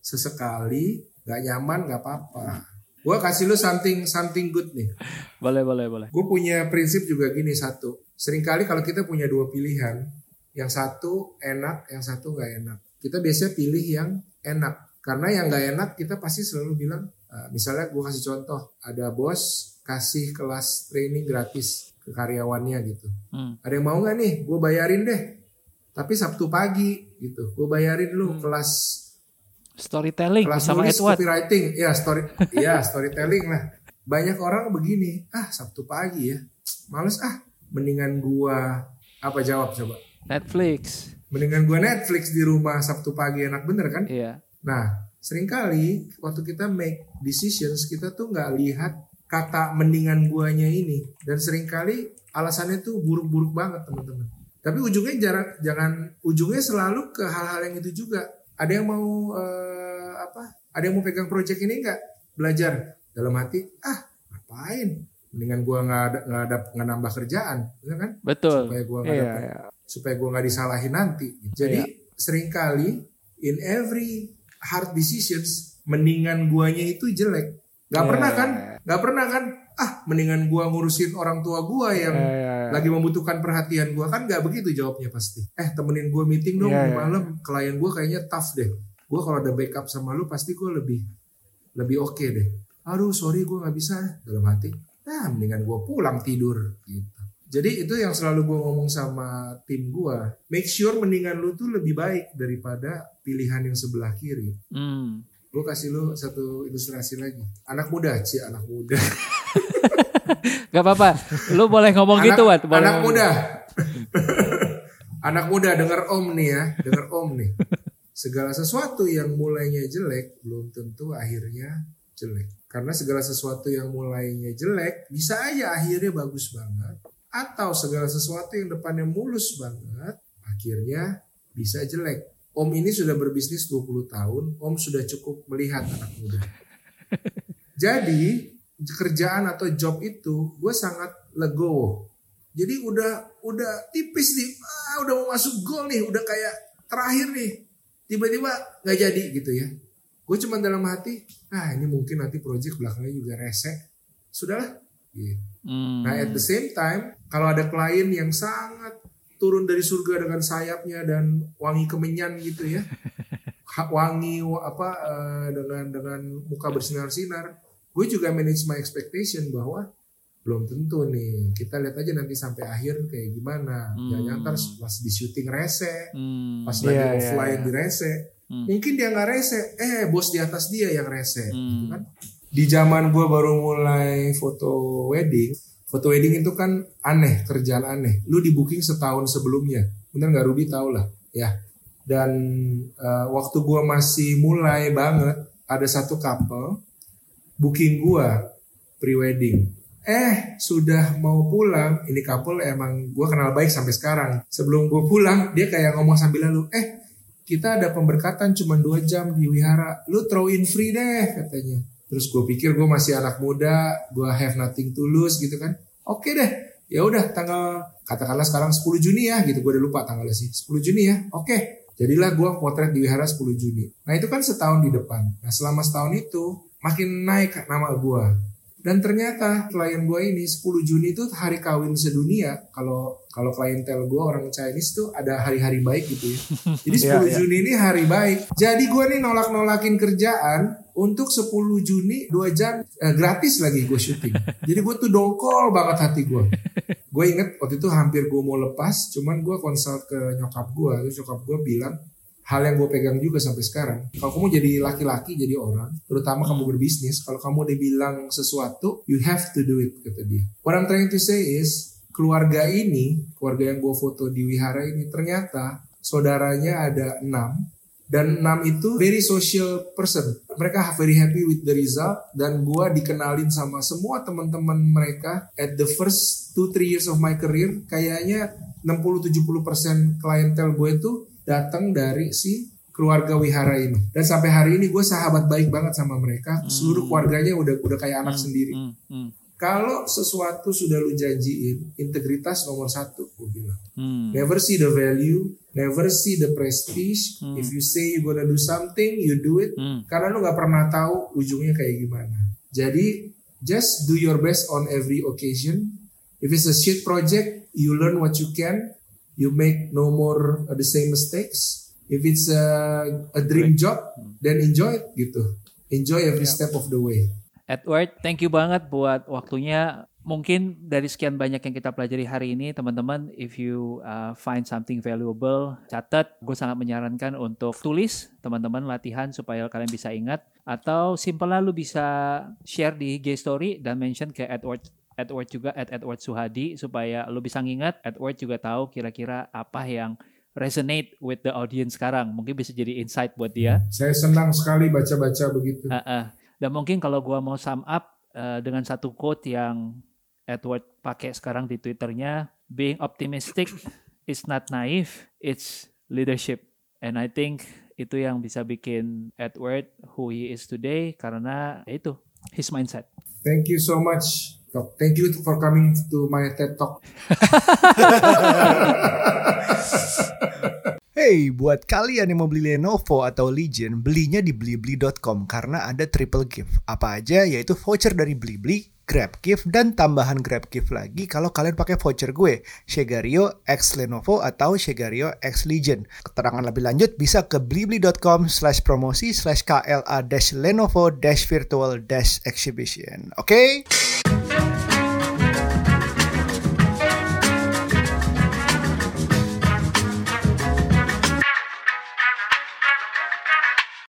sesekali, nggak nyaman nggak apa-apa. Gua kasih lu something something good nih. Boleh, boleh, boleh. Gue punya prinsip juga gini satu. Seringkali kalau kita punya dua pilihan, yang satu enak, yang satu nggak enak. Kita biasanya pilih yang enak. Karena yang nggak enak kita pasti selalu bilang, eh, misalnya gue kasih contoh, ada bos kasih kelas training gratis ke karyawannya gitu. Hmm. Ada yang mau nggak nih? Gue bayarin deh. Tapi Sabtu pagi gitu. Gue bayarin lu kelas Storytelling kelas bersama nulis Edward. copywriting. Ya story, ya storytelling lah. Banyak orang begini, ah Sabtu pagi ya, males ah. Mendingan gua apa jawab coba? Netflix. Mendingan gua Netflix di rumah Sabtu pagi enak bener kan? Iya. Nah, sering kali waktu kita make decisions kita tuh nggak lihat kata mendingan guanya ini dan sering kali alasannya tuh buruk-buruk banget teman-teman. Tapi ujungnya jarang, jangan ujungnya selalu ke hal-hal yang itu juga. Ada yang mau eh, apa? Ada yang mau pegang project ini nggak? Belajar dalam hati, ah ngapain? Mendingan gua nggak ada nggak ada nggak nambah kerjaan, bener kan? Betul. Supaya gua nggak Iya, dapat iya. supaya gue nggak disalahin nanti. Jadi sering kali in every hard decisions mendingan guanya itu jelek. Gak Iya, pernah kan? iya. Gak pernah kan? Ah mendingan gua ngurusin orang tua gua yang Iya, iya, lagi membutuhkan perhatian gua kan nggak begitu jawabnya pasti. Eh temenin gua meeting dong di iya. malam. Klien gua kayaknya tough deh. Gua kalau ada backup sama lu pasti gua lebih lebih oke deh. Aduh sorry gua nggak bisa dalam hati. Ah mendingan gua pulang tidur gitu. Jadi itu yang selalu gue ngomong sama tim gue. Make sure mendingan lu tuh lebih baik daripada pilihan yang sebelah kiri. Hmm. Gue kasih lu satu ilustrasi lagi. Anak muda, Ci, anak muda. Gak apa-apa. Lu boleh ngomong anak, gitu, Wat. Boleh anak ngomong. muda. anak muda denger om nih ya, denger om nih. Segala sesuatu yang mulainya jelek belum tentu akhirnya jelek. Karena segala sesuatu yang mulainya jelek bisa aja akhirnya bagus banget. Atau segala sesuatu yang depannya mulus banget akhirnya bisa jelek. Om ini sudah berbisnis 20 tahun, Om sudah cukup melihat anak muda. Jadi kerjaan atau job itu gue sangat legowo. Jadi udah udah tipis nih, ah, udah mau masuk gol nih, udah kayak terakhir nih. Tiba-tiba nggak jadi gitu ya. Gue cuma dalam hati, ah ini mungkin nanti project belakangnya juga rese. Sudahlah. Gitu. Hmm. Nah at the same time, kalau ada klien yang sangat turun dari surga dengan sayapnya dan wangi kemenyan gitu ya, wangi wa- apa eh, dengan dengan muka bersinar-sinar, gue juga manage my expectation bahwa belum tentu nih. Kita lihat aja nanti sampai akhir kayak gimana. Hmm. Jangan ntar pas di syuting rese, Hmm. pas lagi Iya, iya, offline iya. di rese. Hmm. Mungkin dia nggak rese, eh bos di atas dia yang rese, gitu Hmm. kan? Di zaman gue baru mulai foto wedding, foto wedding itu kan aneh, kerjaan aneh. Lu di booking setahun sebelumnya, bener nggak Ruby tau lah, ya. Dan eh, waktu gue masih mulai banget, ada satu couple booking gue pre-wedding. Eh sudah mau pulang, ini couple emang gue kenal baik sampai sekarang. Sebelum gue pulang, dia kayak ngomong sambil lalu, eh kita ada pemberkatan cuma dua jam di wihara, lu throw in free deh katanya. Terus gue pikir gue masih anak muda, gue have nothing to lose gitu kan. Oke deh, ya udah tanggal katakanlah sekarang 10 Juni ya gitu, gue udah lupa tanggalnya sih. 10 Juni ya, oke. Jadilah gue potret di wihara 10 Juni. Nah itu kan setahun di depan. Nah selama setahun itu makin naik nama gue. Dan ternyata klien gue ini 10 Juni itu hari kawin sedunia. Kalau kalau klientel gue orang Chinese tuh ada hari-hari baik gitu ya. Jadi 10 Iya, iya. Juni ini hari baik. Jadi gue nih nolak-nolakin kerjaan untuk 10 Juni 2 jam eh, gratis lagi gue syuting. Jadi gue tuh dongkol banget hati gue. Gue inget waktu itu hampir gue mau lepas, cuman gue konsult ke nyokap gue. Terus nyokap gue bilang, hal yang gue pegang juga sampai sekarang. Kalau kamu jadi laki-laki, jadi orang, terutama kamu berbisnis, kalau kamu udah bilang sesuatu, you have to do it, kata dia. What I'm trying to say is, keluarga ini, keluarga yang gue foto di wihara ini, ternyata saudaranya ada enam, dan enam itu very social person. Mereka very happy with the result dan gua dikenalin sama semua teman-teman mereka at the first 2-3 years of my career kayaknya 60-70% klientel gue itu datang dari si keluarga wihara ini dan sampai hari ini gue sahabat baik banget sama mereka seluruh keluarganya udah udah kayak anak sendiri Hmm, hmm, kalau sesuatu sudah lu janjiin integritas nomor satu gue bilang hmm. Never see the value, never see the prestige. If you say you gonna do something, you do it. Hmm. Karena lu nggak pernah tahu ujungnya kayak gimana. Jadi just do your best on every occasion. If it's a shit project, you learn what you can. You make no more uh, the same mistakes. If it's a, a dream job, then enjoy it gitu. Enjoy every step of the way. Edward, thank you banget buat waktunya. Mungkin dari sekian banyak yang kita pelajari hari ini, teman-teman, if you uh, find something valuable, catat. Gue sangat menyarankan untuk tulis, teman-teman, latihan supaya kalian bisa ingat. Atau simple lu bisa share di IG story dan mention ke Edward Edward juga at Edward Suhadi supaya lu bisa ngingat. Edward juga tahu kira-kira apa yang resonate with the audience sekarang. Mungkin bisa jadi insight buat dia. Saya senang sekali baca-baca begitu. Heeh. Dan mungkin kalau gua mau sum up eh, dengan satu quote yang Edward pakai sekarang di Twitternya, being optimistic is not naive, it's leadership. And I think itu yang bisa bikin Edward who he is today karena ya itu his mindset. Thank you so much. Doc. Thank you for coming to my TED Talk. Hey, buat kalian yang mau beli Lenovo atau Legion, belinya di blibli.com karena ada triple gift. Apa aja? Yaitu voucher dari Blibli, Grab gift, dan tambahan Grab gift lagi kalau kalian pakai voucher gue, Shegario X Lenovo atau Shegario X Legion. Keterangan lebih lanjut bisa ke blibli.com slash promosi slash KLA dash Lenovo dash virtual dash exhibition. Oke?